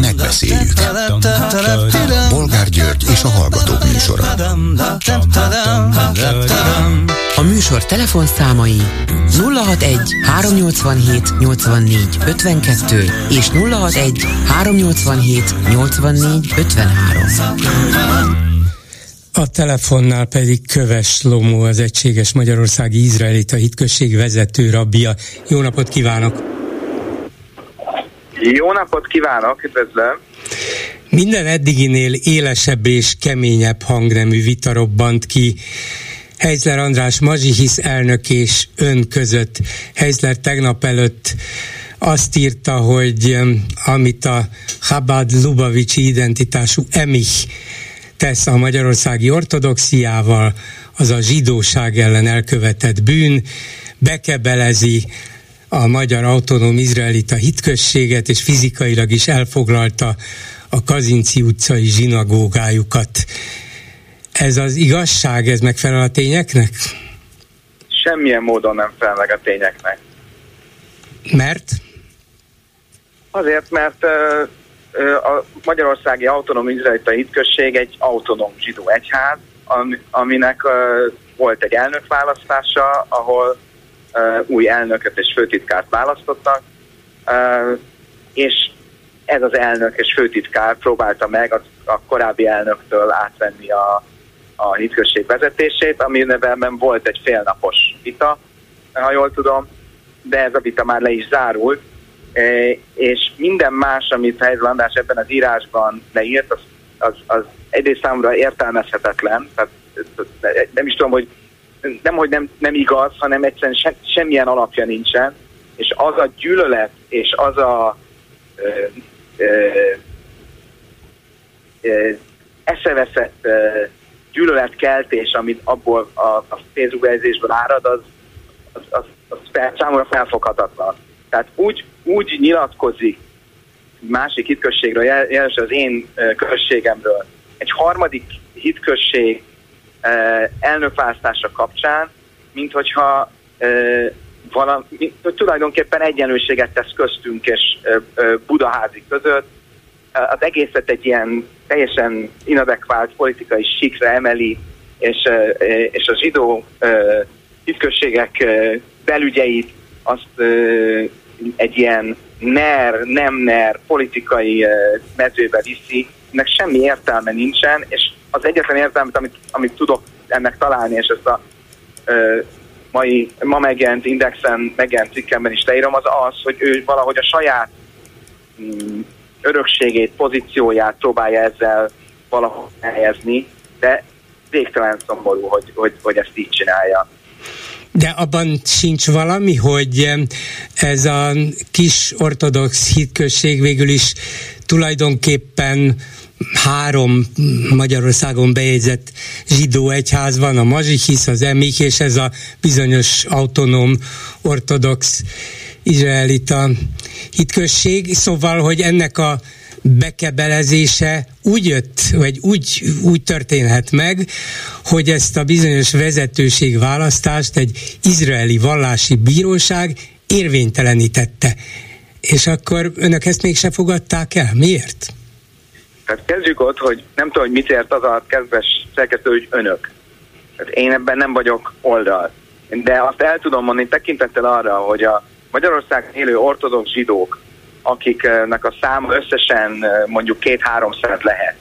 Megbeszéljük. Bolgár György és a Hallgatók műsora. A műsor telefonszámai 061 387 84 52 és 061 387 84 53. A telefonnál pedig Köves Lomó, az Egységes Magyarországi Izraelita Hitközség vezető rabbia. Jó napot kívánok! Jó napot kívánok, üdvözlöm! Minden eddiginél élesebb és keményebb hangnemű vita robbant ki Heizler András Mazsihisz elnök és ön között. Heizler tegnap előtt azt írta, hogy amit a Chabad Lubavicsi identitású Emich tesz a magyarországi ortodoxiával, az a zsidóság ellen elkövetett bűn, bekebelezi a magyar autonóm izraelita hitközséget, és fizikailag is elfoglalta a Kazinci utcai zsinagógájukat. Ez az igazság, ez megfelel a tényeknek? Semmilyen módon nem felel meg a tényeknek. Mert? Azért, mert a Magyarországi Autonóm Izraelita Hitközség egy autonóm zsidó egyház, aminek volt egy elnökválasztása, ahol új elnököt és főtitkárt választottak, és ez az elnök és főtitkár próbálta meg a, korábbi elnöktől átvenni a, a hitközség vezetését, ami nevelben volt egy félnapos vita, ha jól tudom, de ez a vita már le is zárult, és minden más, amit Helyzl András ebben az írásban leírt, az, az, az egyrészt számomra értelmezhetetlen, tehát nem is tudom, hogy nem, hogy nem, nem igaz, hanem egyszerűen se, semmilyen alapja nincsen, és az a gyűlölet, és az a ö, eszeveszett gyűlöletkeltés, amit abból a, a Facebook árad, az, az, az, az fel, számomra felfoghatatlan. Tehát úgy, úgy nyilatkozik másik hitközségről, jelenleg az én községemről, egy harmadik hitközség elnökválasztása kapcsán, mint hogyha valami, tulajdonképpen egyenlőséget tesz köztünk és Budaházi között. Az egészet egy ilyen teljesen inadekvált politikai sikre emeli, és, és a zsidó hitközségek belügyeit azt egy ilyen ner, nem ner politikai mezőbe viszi, ennek semmi értelme nincsen, és az egyetlen értelmet, amit, amit tudok ennek találni, és ezt a ö, mai, ma megjelent indexen, megjelent cikkemben is leírom, az az, hogy ő valahogy a saját mm, örökségét, pozícióját próbálja ezzel valahogy helyezni, de végtelen szomorú, hogy, hogy, hogy ezt így csinálja. De abban sincs valami, hogy ez a kis ortodox hitközség végül is tulajdonképpen három Magyarországon bejegyzett zsidó egyház van, a Mazsihisz, az Emik, és ez a bizonyos autonóm ortodox izraelita hitközség. Szóval, hogy ennek a bekebelezése úgy jött, vagy úgy, úgy történhet meg, hogy ezt a bizonyos vezetőség választást egy izraeli vallási bíróság érvénytelenítette. És akkor önök ezt mégse fogadták el? Miért? Tehát kezdjük ott, hogy nem tudom, hogy mit ért az a kezdves szerkesztő, hogy önök. Tehát én ebben nem vagyok oldal. De azt el tudom mondani tekintettel arra, hogy a Magyarország élő ortodox zsidók, akiknek a száma összesen mondjuk két-háromszáz lehet,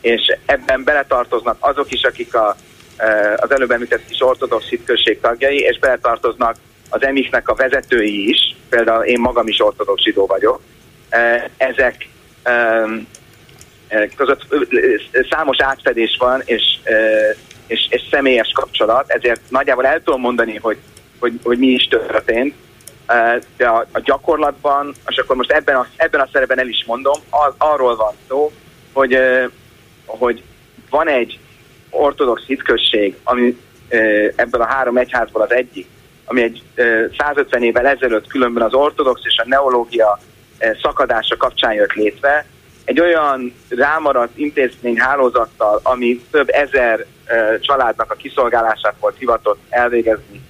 és ebben beletartoznak azok is, akik a, az előbb említett kis ortodox hitközség tagjai, és beletartoznak az emiknek a vezetői is, például én magam is ortodox zsidó vagyok, ezek között számos átfedés van, és, és, és személyes kapcsolat, ezért nagyjából el tudom mondani, hogy, hogy, hogy mi is történt, de a, a gyakorlatban, és akkor most ebben a, ebben a szerepben el is mondom, az, arról van szó, hogy, hogy van egy ortodox hitközség, ami ebből a három egyházból az egyik, ami egy 150 évvel ezelőtt különben az ortodox és a neológia szakadása kapcsán jött létre, egy olyan rámaradt intézmény hálózattal, ami több ezer családnak a kiszolgálását volt hivatott elvégezni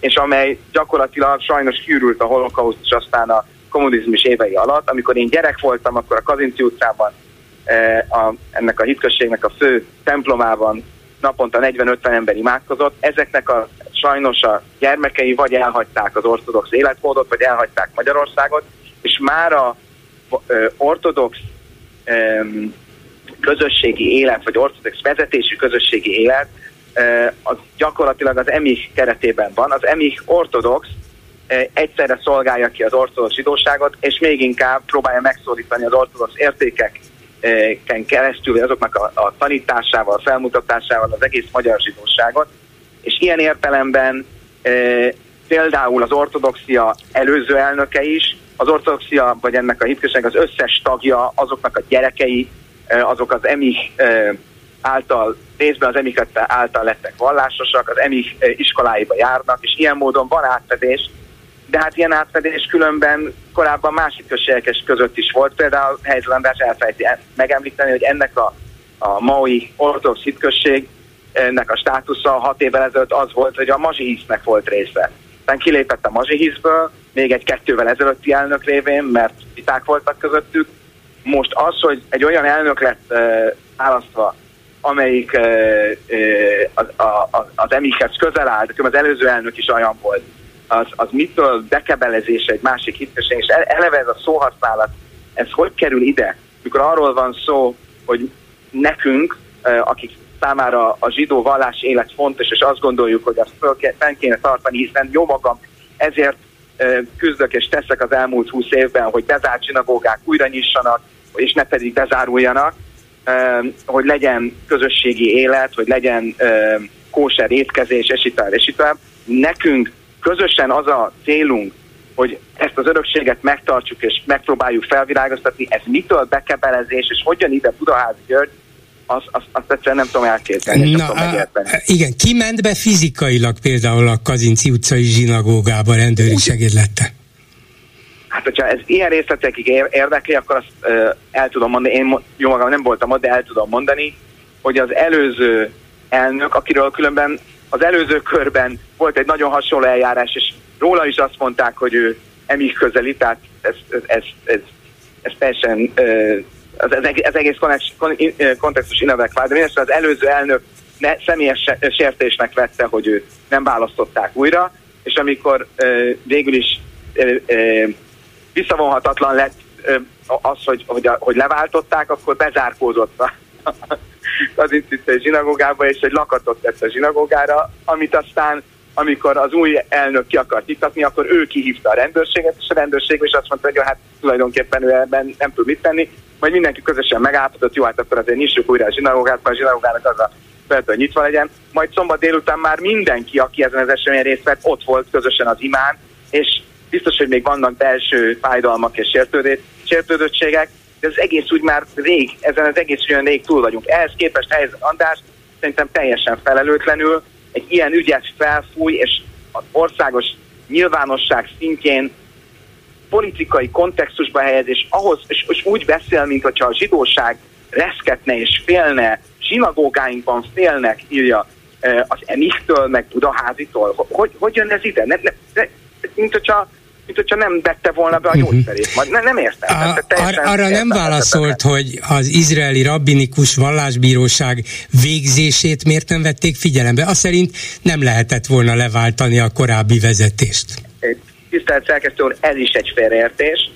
és amely gyakorlatilag sajnos kiürült a holokauszt és aztán a kommunizmus évei alatt. Amikor én gyerek voltam, akkor a Kazinci utcában ennek a hitközségnek a fő templomában naponta 40-50 ember imádkozott. Ezeknek a sajnos a gyermekei vagy elhagyták az ortodox életmódot, vagy elhagyták Magyarországot, és már a ortodox közösségi élet, vagy ortodox vezetésű közösségi élet, az gyakorlatilag az EMIH keretében van. Az EMIH ortodox egyszerre szolgálja ki az ortodox zsidóságot, és még inkább próbálja megszólítani az ortodox értékeken keresztül, azoknak a, a tanításával, felmutatásával az egész magyar zsidóságot. És ilyen értelemben például az ortodoxia előző elnöke is, az ortodoxia, vagy ennek a hitközség az összes tagja, azoknak a gyerekei, azok az emih által, részben az emik által lettek vallásosak, az emik iskoláiba járnak, és ilyen módon van átfedés, de hát ilyen átfedés különben korábban másik községek között is volt, például Helyzel András elfejti megemlíteni, hogy ennek a, a Maui ortodox hitközség ennek a státusza hat évvel ezelőtt az volt, hogy a mazsihisznek volt része. Aztán kilépett a mazsihiszből, még egy kettővel ezelőtti elnök révén, mert viták voltak közöttük. Most az, hogy egy olyan elnök lett választva, amelyik e, az, a, az emikhez közel áll, de az előző elnök is olyan volt, az, az mitől bekebelezése egy másik hitközség, és eleve ez a szóhasználat, ez hogy kerül ide, mikor arról van szó, hogy nekünk, akik számára a zsidó vallás élet fontos, és azt gondoljuk, hogy azt fel kéne tartani, hiszen jó magam ezért küzdök és teszek az elmúlt húsz évben, hogy bezárt zsinagógák újra nyissanak, és ne pedig bezáruljanak, hogy legyen közösségi élet, hogy legyen kóser étkezés, és itt és itt Nekünk közösen az a célunk, hogy ezt az örökséget megtartsuk és megpróbáljuk felvilágoztatni, ez mitől bekebelezés, és hogyan ide Budaházi György, azt, azt, azt egyszerűen nem tudom elképzelni, Na, tudom a, Igen, ki ment be fizikailag például a Kazinci utcai zsinagógába rendőri segédlette? Hát, hogyha ez ilyen részletekig érdekli, akkor azt uh, el tudom mondani, én jó magam nem voltam ott, de el tudom mondani, hogy az előző elnök, akiről különben az előző körben volt egy nagyon hasonló eljárás, és róla is azt mondták, hogy ő emig közeli, tehát ez, ez, ez, ez, ez teljesen az egész kontextus inadekvát, de mindestől az előző elnök ne, személyes sértésnek vette, hogy ő nem választották újra, és amikor uh, végül is uh, uh, visszavonhatatlan lett uh, az, hogy, hogy, a, hogy leváltották, akkor bezárkózott az intézmény zsinagógába, és egy lakatot tett a zsinagógára, amit aztán amikor az új elnök ki akart iktatni, akkor ő kihívta a rendőrséget, és a rendőrség is azt mondta, hogy hát tulajdonképpen ő ebben nem tud mit tenni, majd mindenki közösen megállapodott, jó, hát akkor azért nyissuk újra a zsinagógát, mert a zsinagógának az a hogy nyitva legyen. Majd szombat délután már mindenki, aki ezen az eseményen részt vett, ott volt közösen az imán, és biztos, hogy még vannak belső fájdalmak és sértődöttségek, de az egész úgy már rég, ezen az egész olyan rég túl vagyunk. Ehhez képest helyzet András szerintem teljesen felelőtlenül egy ilyen ügyet felfúj, és az országos nyilvánosság szintjén politikai kontextusba helyez, és, ahhoz, és, és úgy beszél, mint hogyha a zsidóság reszketne és félne, zsinagógáinkban félnek, írja az Emichtől, meg Budaházitól. Hogy, hogy jön ez ide? Ne, ne, ne, mint hogyha mint hogyha nem vette volna be a mhm. gyógyszerét. Uh-huh. Ne, nem értem. A, ar- arra nem válaszolt, hogy az izraeli rabbinikus vallásbíróság végzését miért nem vették figyelembe. Azt szerint nem lehetett volna leváltani a korábbi vezetést. Tisztelt szerkesztő úr, ez is egy félreértés,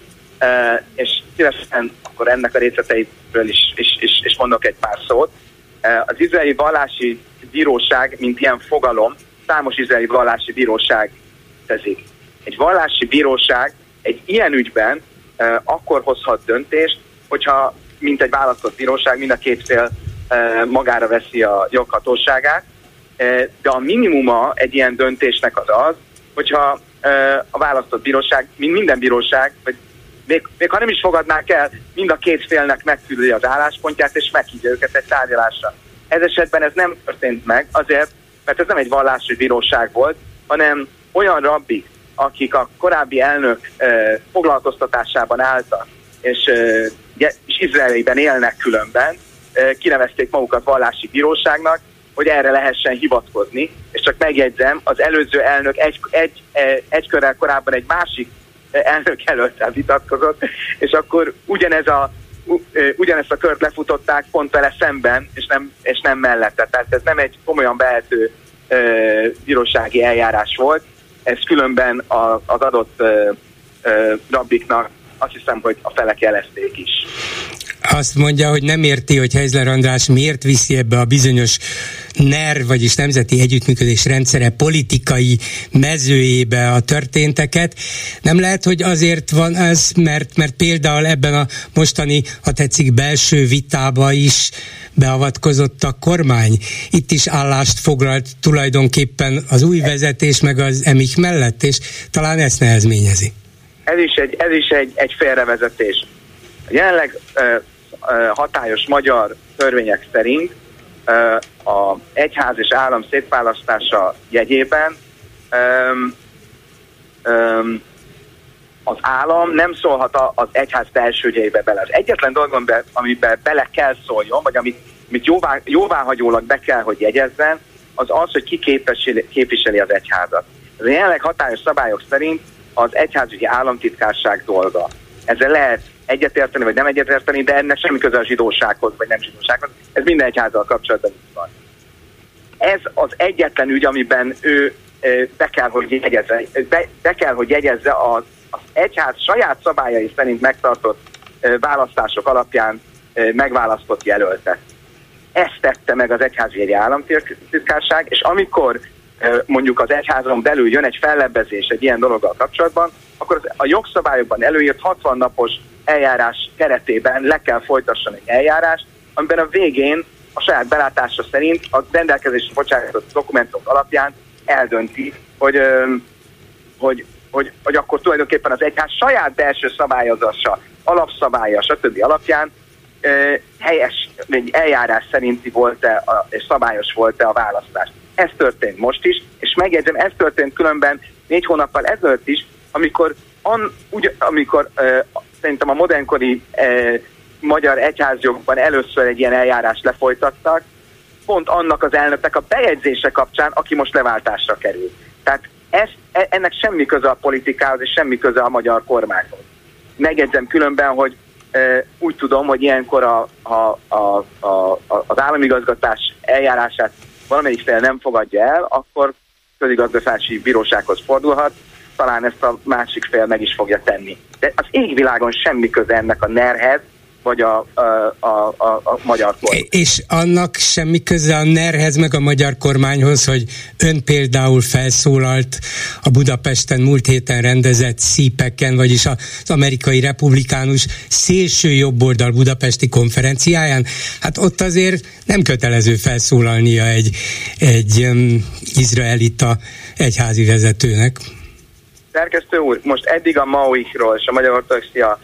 és szívesen akkor ennek a részleteiről is, is, is, is mondok egy pár szót. Az izraeli vallási bíróság, mint ilyen fogalom, számos izraeli vallási bíróság tezik. Egy vallási bíróság egy ilyen ügyben akkor hozhat döntést, hogyha mint egy választott bíróság mind a két fél magára veszi a joghatóságát, de a minimuma egy ilyen döntésnek az az, hogyha a választott bíróság, mint minden bíróság, vagy még, még ha nem is fogadnák el, mind a két félnek megküldi az álláspontját, és meghívja őket egy tárgyalásra. Ez esetben ez nem történt meg, azért, mert ez nem egy vallási bíróság volt, hanem olyan rabbik, akik a korábbi elnök foglalkoztatásában álltak, és, és Izraeliben élnek különben, kinevezték magukat vallási bíróságnak, hogy erre lehessen hivatkozni, és csak megjegyzem, az előző elnök egy, egy, egy körrel korábban egy másik elnök előttel vitatkozott, és akkor ugyanez a, ugyanezt a kört lefutották pont vele szemben, és nem, és nem mellette. Tehát ez nem egy komolyan behető bírósági eljárás volt, ez különben a, az adott rabbiknak azt hiszem, hogy a felek jelezték is azt mondja, hogy nem érti, hogy Heizler András miért viszi ebbe a bizonyos NER, vagyis Nemzeti Együttműködés Rendszere politikai mezőjébe a történteket. Nem lehet, hogy azért van ez, mert, mert például ebben a mostani, ha tetszik, belső vitába is beavatkozott a kormány. Itt is állást foglalt tulajdonképpen az új vezetés meg az emik mellett, és talán ezt nehezményezi. Ez is egy, ez is egy, egy félrevezetés. Jelenleg hatályos magyar törvények szerint a egyház és állam szétválasztása jegyében az állam nem szólhat az egyház belsődjeibe bele. Az egyetlen dolgon, amiben bele kell szóljon, vagy amit, amit jóvá, jóváhagyólag be kell, hogy jegyezzen, az az, hogy ki képviseli, képviseli az egyházat. Ez a jelenleg hatályos szabályok szerint az egyházügyi államtitkárság dolga. Ezzel lehet egyetérteni, vagy nem egyetérteni, de ennek semmi köze a zsidósághoz, vagy nem zsidósághoz. Ez minden egyházzal kapcsolatban is van. Ez az egyetlen ügy, amiben ő be kell, hogy jegyezze, be, be kell, hogy jegyezze az, az egyház saját szabályai szerint megtartott választások alapján megválasztott jelöltet. Ezt tette meg az egyházügyi államtitkárság, és amikor mondjuk az egyházon belül jön egy fellebbezés egy ilyen dologgal kapcsolatban, akkor a jogszabályokban előírt 60 napos eljárás keretében le kell folytasson egy eljárást, amiben a végén a saját belátása szerint a rendelkezésre bocsájtott dokumentumok alapján eldönti, hogy, hogy, hogy, hogy akkor tulajdonképpen az egyház saját belső szabályozása, alapszabálya, stb. alapján helyes, eljárás szerinti volt-e és szabályos volt-e a választás. Ez történt most is, és megjegyzem, ez történt különben négy hónappal ezelőtt is, amikor, an, ugy, amikor szerintem a modernkori eh, magyar egyházjogban először egy ilyen eljárást lefolytattak, pont annak az elnöknek a bejegyzése kapcsán, aki most leváltásra kerül. Tehát ez, e, ennek semmi köze a politikához, és semmi köze a magyar kormányhoz. Megjegyzem különben, hogy e, úgy tudom, hogy ilyenkor a, a, a, a, az államigazgatás eljárását valamelyik fél nem fogadja el, akkor közigazgatási bírósághoz fordulhat, talán ezt a másik fél meg is fogja tenni. De az égvilágon semmi köze ennek a nerhez, vagy a, a, a, a, magyar kormány. És annak semmi köze a nerhez, meg a magyar kormányhoz, hogy ön például felszólalt a Budapesten múlt héten rendezett szípeken, vagyis az amerikai republikánus szélső jobboldal budapesti konferenciáján. Hát ott azért nem kötelező felszólalnia egy, egy um, izraelita egyházi vezetőnek. Szerkesztő úr, most eddig a Maoikról és a Magyar Ortodoxia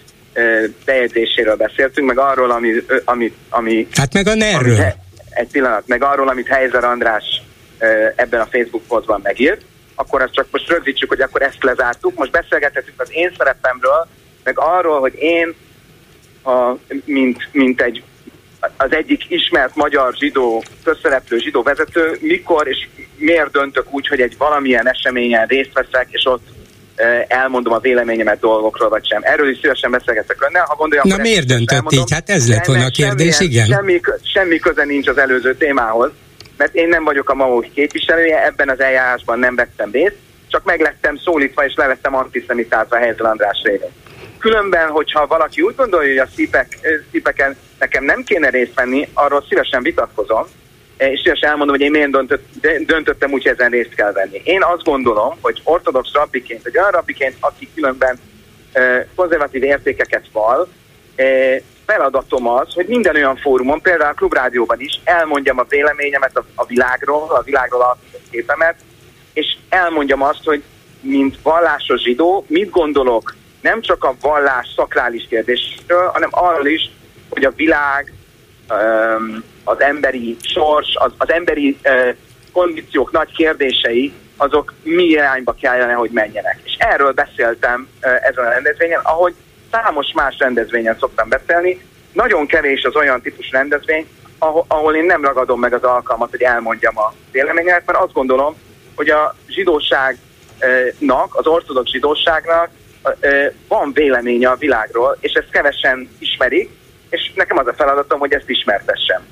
bejegyzéséről beszéltünk, meg arról, ami... ami, ami hát meg a NER-ről. Egy pillanat, meg arról, amit Heizer András ebben a Facebook posztban megírt, akkor azt csak most rögzítsük, hogy akkor ezt lezártuk. Most beszélgethetünk az én szerepemről, meg arról, hogy én, a, mint, mint egy az egyik ismert magyar zsidó, közszereplő zsidó vezető, mikor és miért döntök úgy, hogy egy valamilyen eseményen részt veszek, és ott elmondom a véleményemet dolgokról, vagy sem. Erről is szívesen beszélgetek önnel. Ha gondolja, Na miért döntött így? Hát ez lett volna a kérdés, igen. Semmi, semmi köze nincs az előző témához, mert én nem vagyok a MAO képviselője, ebben az eljárásban nem vettem részt, csak meglettem szólítva és levettem antiszemitázva Helyzel András révén. Különben, hogyha valaki úgy gondolja, hogy a szípek, szípeken nekem nem kéne részt venni, arról szívesen vitatkozom, és szívesen elmondom, hogy én miért döntött, döntöttem úgy, hogy ezen részt kell venni. Én azt gondolom, hogy ortodox rabbiként, vagy olyan rabbiként, aki különben eh, konzervatív értékeket val, eh, feladatom az, hogy minden olyan fórumon, például a klubrádióban is elmondjam a véleményemet a, a világról, a világról a képemet, és elmondjam azt, hogy mint vallásos zsidó, mit gondolok nem csak a vallás szakrális kérdésről, hanem arról is, hogy a világ, az emberi sors, az, az emberi kondíciók nagy kérdései, azok mi irányba kellene, hogy menjenek. És erről beszéltem ezen a rendezvényen, ahogy számos más rendezvényen szoktam beszélni. Nagyon kevés az olyan típus rendezvény, ahol, én nem ragadom meg az alkalmat, hogy elmondjam a véleményet, mert azt gondolom, hogy a zsidóságnak, az ortodox zsidóságnak van véleménye a világról, és ezt kevesen ismerik, és nekem az a feladatom, hogy ezt ismertessem.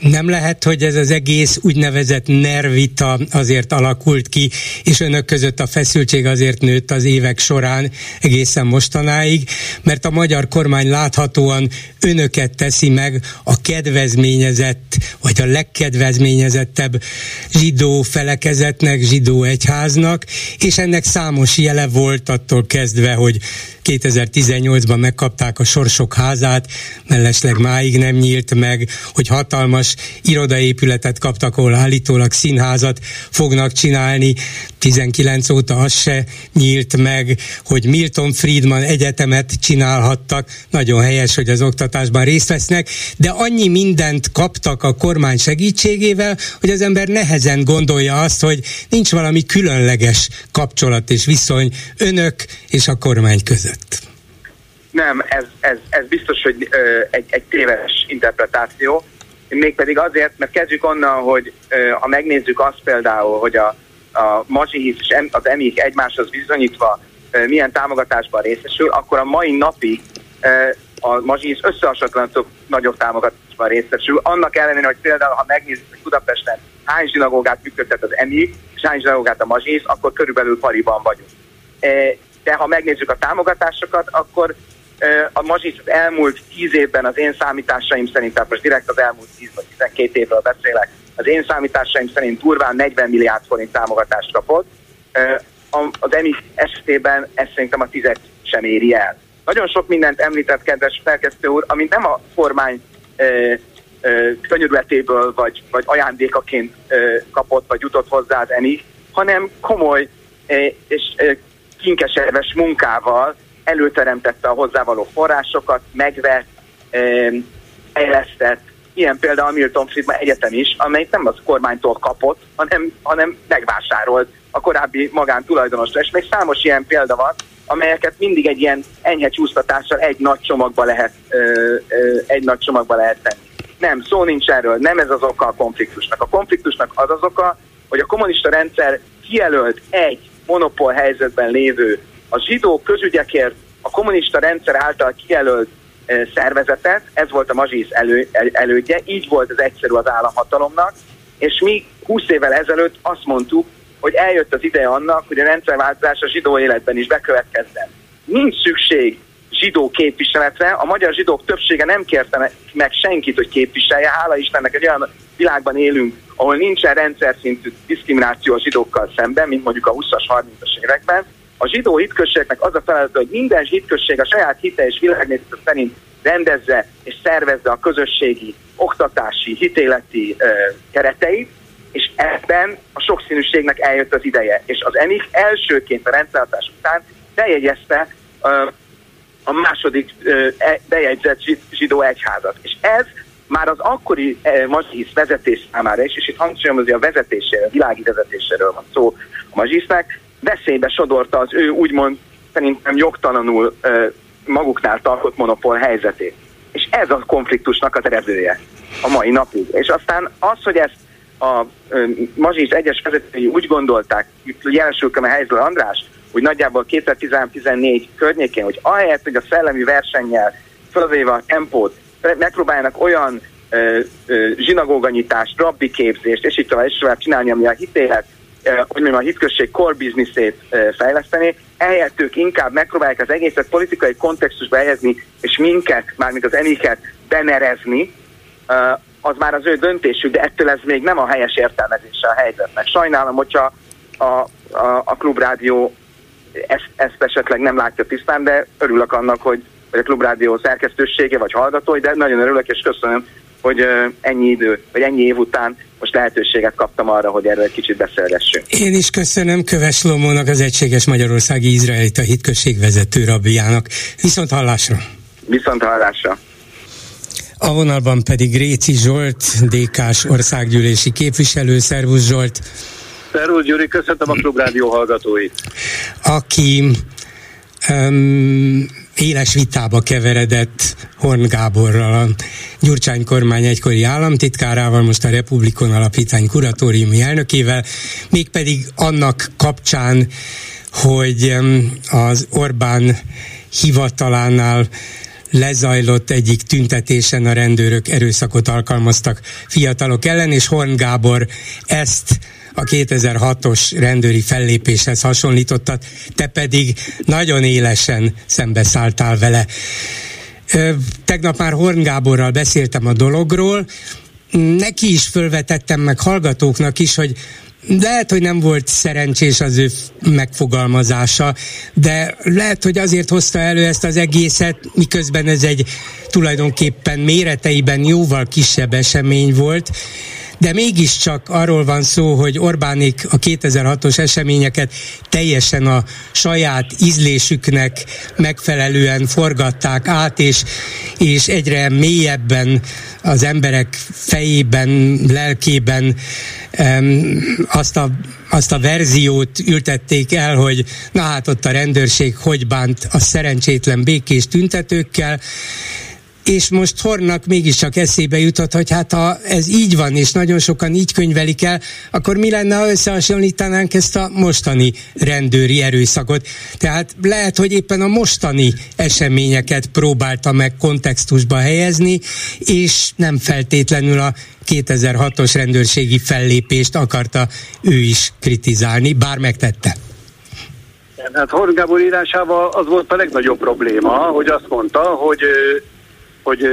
Nem lehet, hogy ez az egész úgynevezett nervita azért alakult ki, és önök között a feszültség azért nőtt az évek során egészen mostanáig, mert a magyar kormány láthatóan önöket teszi meg a kedvezményezett, vagy a legkedvezményezettebb zsidó felekezetnek, zsidó egyháznak, és ennek számos jele volt attól kezdve, hogy 2018-ban megkapták a Sorsok házát, mellesleg máig nem nyílt meg, hogy hatalmas irodaépületet kaptak, ahol állítólag színházat fognak csinálni. 19 óta az se nyílt meg, hogy Milton Friedman egyetemet csinálhattak. Nagyon helyes, hogy az oktatásban részt vesznek, de annyi mindent kaptak a kormány segítségével, hogy az ember nehezen gondolja azt, hogy nincs valami különleges kapcsolat és viszony önök és a kormány között. Nem, ez, ez, ez biztos, hogy ö, egy, egy téves interpretáció. Mégpedig azért, mert kezdjük onnan, hogy ö, ha megnézzük azt például, hogy a, a Mazsihisz és az emik egymáshoz bizonyítva ö, milyen támogatásban részesül, akkor a mai napig ö, a Mazsihisz összehasonlíthatatlanul nagyobb támogatásban részesül. Annak ellenére, hogy például, ha megnézzük, hogy Budapesten hány zsinagógát működtet az emik, és hány zsinagógát a Mazsihisz, akkor körülbelül pariban vagyunk. De ha megnézzük a támogatásokat, akkor a Mazsic az elmúlt tíz évben az én számításaim szerint, tehát most direkt az elmúlt 10 vagy 12 évről beszélek, az én számításaim szerint durván 40 milliárd forint támogatást kapott. Az EMI esetében ezt szerintem a tizet sem éri el. Nagyon sok mindent említett, kedves felkezdő úr, ami nem a kormány könyörületéből vagy, vagy ajándékaként kapott, vagy jutott hozzá az EMI, hanem komoly és kinkeserves munkával előteremtette a hozzávaló forrásokat, megvett, fejlesztett, ilyen például a Milton Friedman Egyetem is, amely nem az kormánytól kapott, hanem, hanem megvásárolt a korábbi magántulajdonosra. És még számos ilyen példa van, amelyeket mindig egy ilyen enyhe csúsztatással egy nagy csomagba lehet, ö, ö, egy nagy csomagba lehet tenni. Nem, szó nincs erről, nem ez az oka a konfliktusnak. A konfliktusnak az az oka, hogy a kommunista rendszer kijelölt egy monopól helyzetben lévő a zsidó közügyekért a kommunista rendszer által kijelölt szervezetet, ez volt a Mazsisz elő, elődje, így volt az egyszerű az államhatalomnak, és mi 20 évvel ezelőtt azt mondtuk, hogy eljött az ideje annak, hogy a rendszerváltozás a zsidó életben is bekövetkezzen. Nincs szükség zsidó képviseletre, a magyar zsidók többsége nem kérte meg senkit, hogy képviselje, hála Istennek egy olyan világban élünk, ahol nincsen rendszer szintű diszkrimináció a zsidókkal szemben, mint mondjuk a 20-as, 30-as években, a zsidó hitközségnek az a feladat, hogy minden hitközség a saját hite és világnézete szerint rendezze és szervezze a közösségi, oktatási, hitéleti ö, kereteit, és ebben a sokszínűségnek eljött az ideje. És az EMIK elsőként a rendszerhatás után bejegyezte ö, a második ö, e, bejegyzett zsidó egyházat. És ez már az akkori e, mazsisz vezetés számára is, és itt hangsúlyom, a vezetéséről, a világi vezetéséről van szó a mazsisznek, veszélybe sodorta az ő úgymond szerintem jogtalanul maguknál tartott monopól helyzetét. És ez a konfliktusnak az eredője a mai napig. És aztán az, hogy ezt a Mazsis egyes vezetői úgy gondolták, itt jelesülköm a helyző András, hogy nagyjából 2014 környékén, hogy ahelyett, hogy a szellemi versennyel fölvéve a tempót megpróbáljanak olyan ö, ö, zsinagóganyítást, rabbi képzést, és így tovább, és tovább csinálni, ami a hitélet hogy mondjam, a hitközség core businessét fejleszteni, ehelyett ők inkább megpróbálják az egészet politikai kontextusba helyezni, és minket, mármint az emiket benerezni, az már az ő döntésük, de ettől ez még nem a helyes értelmezése a helyzetnek. Sajnálom, hogyha a, a, a klubrádió ezt, ezt esetleg nem látja tisztán, de örülök annak, hogy, hogy a klubrádió szerkesztősége vagy hallgatói, de nagyon örülök és köszönöm, hogy ennyi idő, vagy ennyi év után most lehetőséget kaptam arra, hogy erről egy kicsit beszélgessünk. Én is köszönöm Köves Lomónak, az Egységes Magyarországi Izraelita Hitközség vezető rabbiának. Viszont hallásra! Viszont hallásra! A vonalban pedig Réci Zsolt, DK-s országgyűlési képviselő. Szervusz Zsolt! Szervusz Gyuri, köszöntöm a Klubrádió hallgatóit! Aki um, éles vitába keveredett Horn Gáborral, a Gyurcsány kormány egykori államtitkárával, most a Republikon Alapítvány kuratóriumi elnökével, mégpedig annak kapcsán, hogy az Orbán hivatalánál lezajlott egyik tüntetésen a rendőrök erőszakot alkalmaztak fiatalok ellen, és Horn Gábor ezt a 2006-os rendőri fellépéshez hasonlítottad, te pedig nagyon élesen szembeszálltál vele. Tegnap már Horn Gáborral beszéltem a dologról, neki is fölvetettem meg hallgatóknak is, hogy lehet, hogy nem volt szerencsés az ő megfogalmazása, de lehet, hogy azért hozta elő ezt az egészet, miközben ez egy tulajdonképpen méreteiben jóval kisebb esemény volt, de mégiscsak arról van szó, hogy Orbánik a 2006-os eseményeket teljesen a saját ízlésüknek megfelelően forgatták át, és, és egyre mélyebben az emberek fejében, lelkében um, azt a azt a verziót ültették el, hogy na hát ott a rendőrség hogy bánt a szerencsétlen békés tüntetőkkel, és most Hornak mégiscsak eszébe jutott, hogy hát ha ez így van, és nagyon sokan így könyvelik el, akkor mi lenne, ha összehasonlítanánk ezt a mostani rendőri erőszakot. Tehát lehet, hogy éppen a mostani eseményeket próbálta meg kontextusba helyezni, és nem feltétlenül a 2006-os rendőrségi fellépést akarta ő is kritizálni, bár megtette. Hát Horn Gábor írásával az volt a legnagyobb probléma, hogy azt mondta, hogy hogy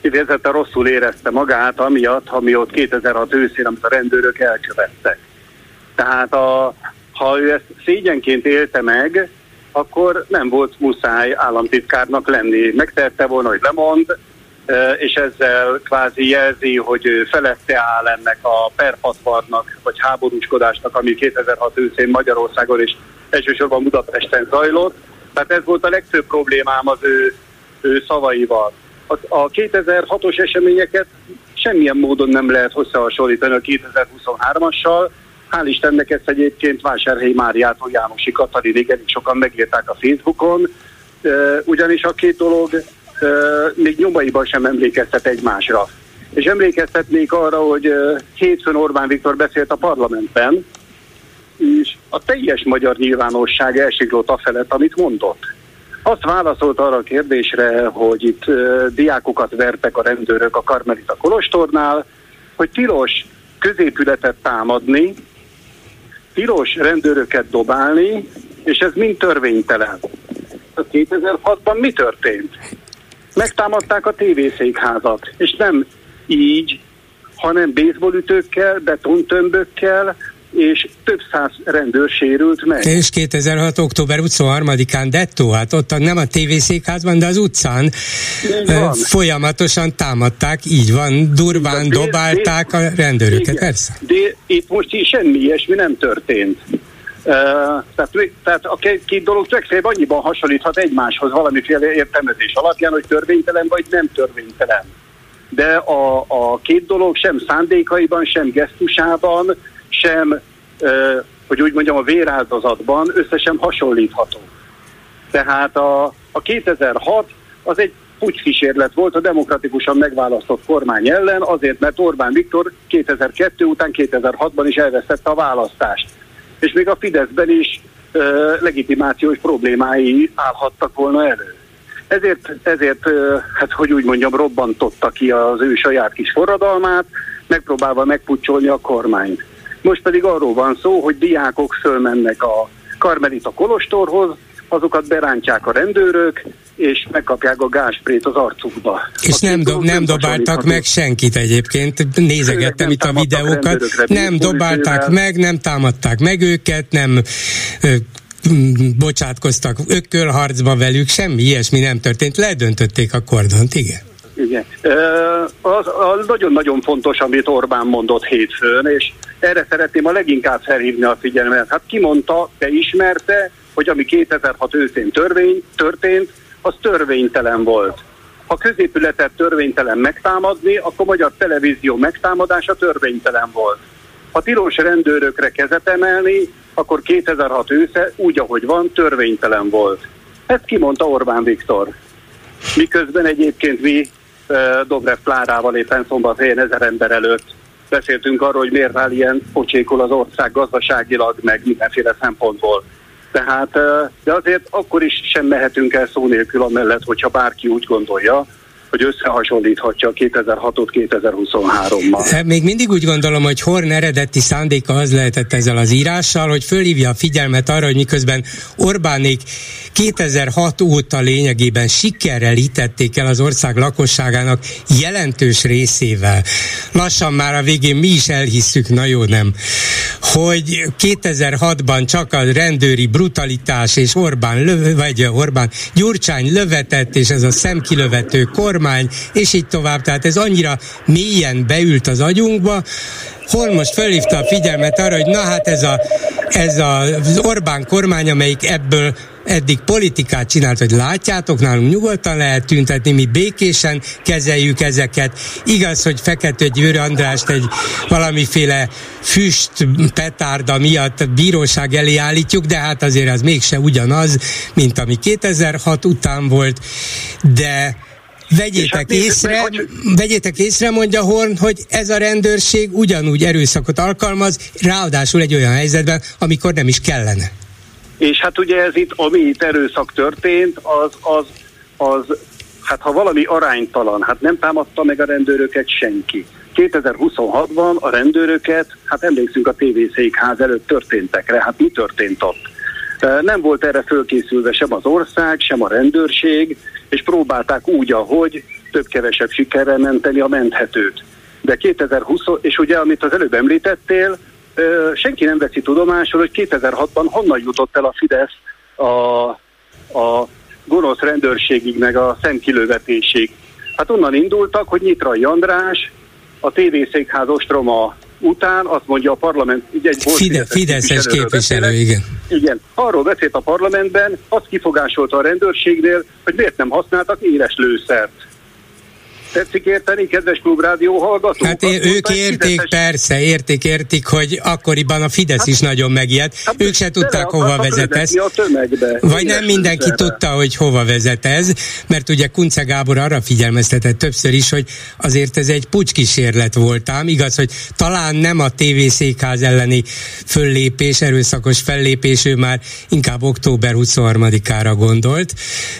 idézette rosszul érezte magát, amiatt, ami ott 2006 őszén, amit a rendőrök elkövettek. Tehát a, ha ő ezt szégyenként élte meg, akkor nem volt muszáj államtitkárnak lenni. Megtehette volna, hogy lemond, és ezzel kvázi jelzi, hogy felette áll ennek a perpatvarnak, vagy háborúskodásnak, ami 2006 őszén Magyarországon és elsősorban Budapesten zajlott. Tehát ez volt a legfőbb problémám az ő ő szavaival. A, a 2006-os eseményeket semmilyen módon nem lehet összehasonlítani a 2023-assal. Hál' Istennek ezt egyébként Vásárhelyi Máriától Jánosi Katalinig elég sokan megírták a Facebookon, ugyanis a két dolog még nyomaiban sem emlékeztet egymásra. És emlékeztetnék arra, hogy hétfőn Orbán Viktor beszélt a parlamentben, és a teljes magyar nyilvánosság elsiklott a felett, amit mondott. Azt válaszolt arra a kérdésre, hogy itt uh, diákokat vertek a rendőrök a Karmelita Kolostornál, hogy tilos középületet támadni, tilos rendőröket dobálni, és ez mind törvénytelen. A 2006-ban mi történt? Megtámadták a tévészékházat, és nem így, hanem baseballütőkkel, betontömbökkel, és több száz rendőr sérült meg. És 2006. október 23-án dettó, hát ott nem a tévészékházban, de az utcán folyamatosan támadták, így van, durván de, dobálták de, a rendőröket, igen, persze. De itt most is semmi ilyesmi nem történt. Uh, tehát, tehát a két, két dolog legfeljebb annyiban hasonlíthat egymáshoz valamiféle értelmezés alapján, hogy törvénytelen vagy nem törvénytelen. De a, a két dolog sem szándékaiban, sem gesztusában, sem, hogy úgy mondjam, a véráldozatban összesen hasonlítható. Tehát a, a 2006 az egy pucskísérlet volt a demokratikusan megválasztott kormány ellen, azért, mert Orbán Viktor 2002 után 2006-ban is elvesztette a választást. És még a Fideszben is ö, legitimációs problémái állhattak volna elő. Ezért, ezért hát hogy úgy mondjam, robbantotta ki az ő saját kis forradalmát, megpróbálva megpucsolni a kormányt. Most pedig arról van szó, hogy diákok fölmennek a Karmelita Kolostorhoz, azokat berántják a rendőrök, és megkapják a gásprét az arcukba. És nem, do- nem dobáltak meg senkit egyébként, nézegettem itt a videókat, nem dobálták meg, nem támadták meg őket, nem ö, bocsátkoztak ökölharcba velük, semmi ilyesmi nem történt, ledöntötték a kordont, igen. Igen. Az, az nagyon-nagyon fontos, amit Orbán mondott hétfőn, és erre szeretném a leginkább felhívni a figyelmet. Hát ki mondta, te ismerte, hogy ami 2006 őszén törvény, történt, az törvénytelen volt. Ha középületet törvénytelen megtámadni, akkor magyar televízió megtámadása törvénytelen volt. Ha tilos rendőrökre kezet emelni, akkor 2006 ősze úgy, ahogy van, törvénytelen volt. Ezt kimondta Orbán Viktor. Miközben egyébként mi Dobrev Klárával éppen szombathelyen ezer ember előtt beszéltünk arról, hogy miért áll ilyen pocsékol az ország gazdaságilag, meg mindenféle szempontból. Tehát, de azért akkor is sem mehetünk el szó nélkül amellett, hogyha bárki úgy gondolja, hogy összehasonlíthatja 2006-ot 2023-mal. Hát még mindig úgy gondolom, hogy Horn eredeti szándéka az lehetett ezzel az írással, hogy fölhívja a figyelmet arra, hogy miközben Orbánék 2006 óta lényegében sikerrel ítették el az ország lakosságának jelentős részével. Lassan már a végén mi is elhisszük, na jó nem, hogy 2006-ban csak a rendőri brutalitás és Orbán, löv, vagy Orbán Gyurcsány lövetett, és ez a szemkilövető kormány, és így tovább. Tehát ez annyira mélyen beült az agyunkba, hol most fölhívta a figyelmet arra, hogy na hát ez, a, ez a, az Orbán kormány, amelyik ebből eddig politikát csinált, hogy látjátok, nálunk nyugodtan lehet tüntetni, mi békésen kezeljük ezeket. Igaz, hogy Fekete Győr Andrást egy valamiféle füst petárda miatt bíróság elé állítjuk, de hát azért az mégse ugyanaz, mint ami 2006 után volt, de Vegyétek hát észre, meg, hogy... vegyétek észre, mondja Horn, hogy ez a rendőrség ugyanúgy erőszakot alkalmaz, ráadásul egy olyan helyzetben, amikor nem is kellene. És hát ugye ez itt, ami itt erőszak történt, az, az, az, hát ha valami aránytalan, hát nem támadta meg a rendőröket senki. 2026-ban a rendőröket, hát emlékszünk a tévészékház előtt történtekre, hát mi történt ott? Nem volt erre fölkészülve sem az ország, sem a rendőrség, és próbálták úgy, ahogy több-kevesebb sikerrel menteni a menthetőt. De 2020, és ugye amit az előbb említettél, senki nem veszi tudomásul, hogy 2006-ban honnan jutott el a Fidesz a, a gonosz rendőrségig, meg a szemkilövetésig. Hát onnan indultak, hogy Nyitrai András a tévészékház ostroma után azt mondja a parlament, ugye egy volt Fide, Fideszes képviselő, beszélek, igen. Igen, arról beszélt a parlamentben, azt kifogásolta a rendőrségnél, hogy miért nem használtak éles lőszert. Tetszik érteni, kedves klubrádió hallgatók? Hát én, ők érték, Fideszes... persze, érték, értik, hogy akkoriban a Fidesz hát, is nagyon megijedt. Hát, ők se tudták, hova vezet ez. Vagy nem mindenki tudta, hogy hova vezet ez, mert ugye Kunce Gábor arra figyelmeztetett többször is, hogy azért ez egy pucskísérlet volt ám. Igaz, hogy talán nem a tévészékház elleni föllépés, erőszakos fellépés, ő már inkább október 23-ára gondolt,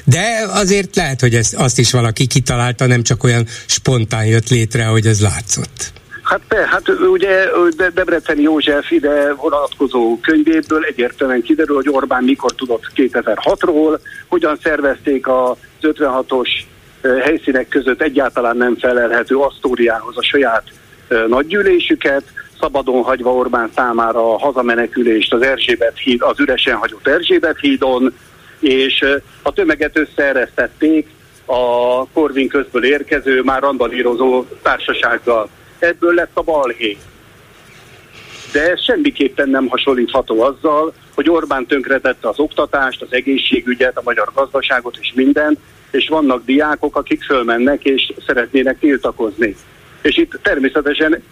de azért lehet, hogy ezt, azt is valaki kitalálta, nem csak olyan olyan spontán jött létre, hogy ez látszott. Hát, hát ugye Debreceni József ide vonatkozó könyvéből egyértelműen kiderül, hogy Orbán mikor tudott 2006-ról, hogyan szervezték az 56-os helyszínek között egyáltalán nem felelhető Asztóriához a saját nagygyűlésüket, szabadon hagyva Orbán számára a hazamenekülést az Erzsébet híd, az üresen hagyott Erzsébet hídon, és a tömeget összeeresztették a Korvin közből érkező, már randalírozó társasággal. Ebből lett a balhé. De ez semmiképpen nem hasonlítható azzal, hogy Orbán tönkretette az oktatást, az egészségügyet, a magyar gazdaságot és mindent, és vannak diákok, akik fölmennek és szeretnének tiltakozni. És itt természetesen,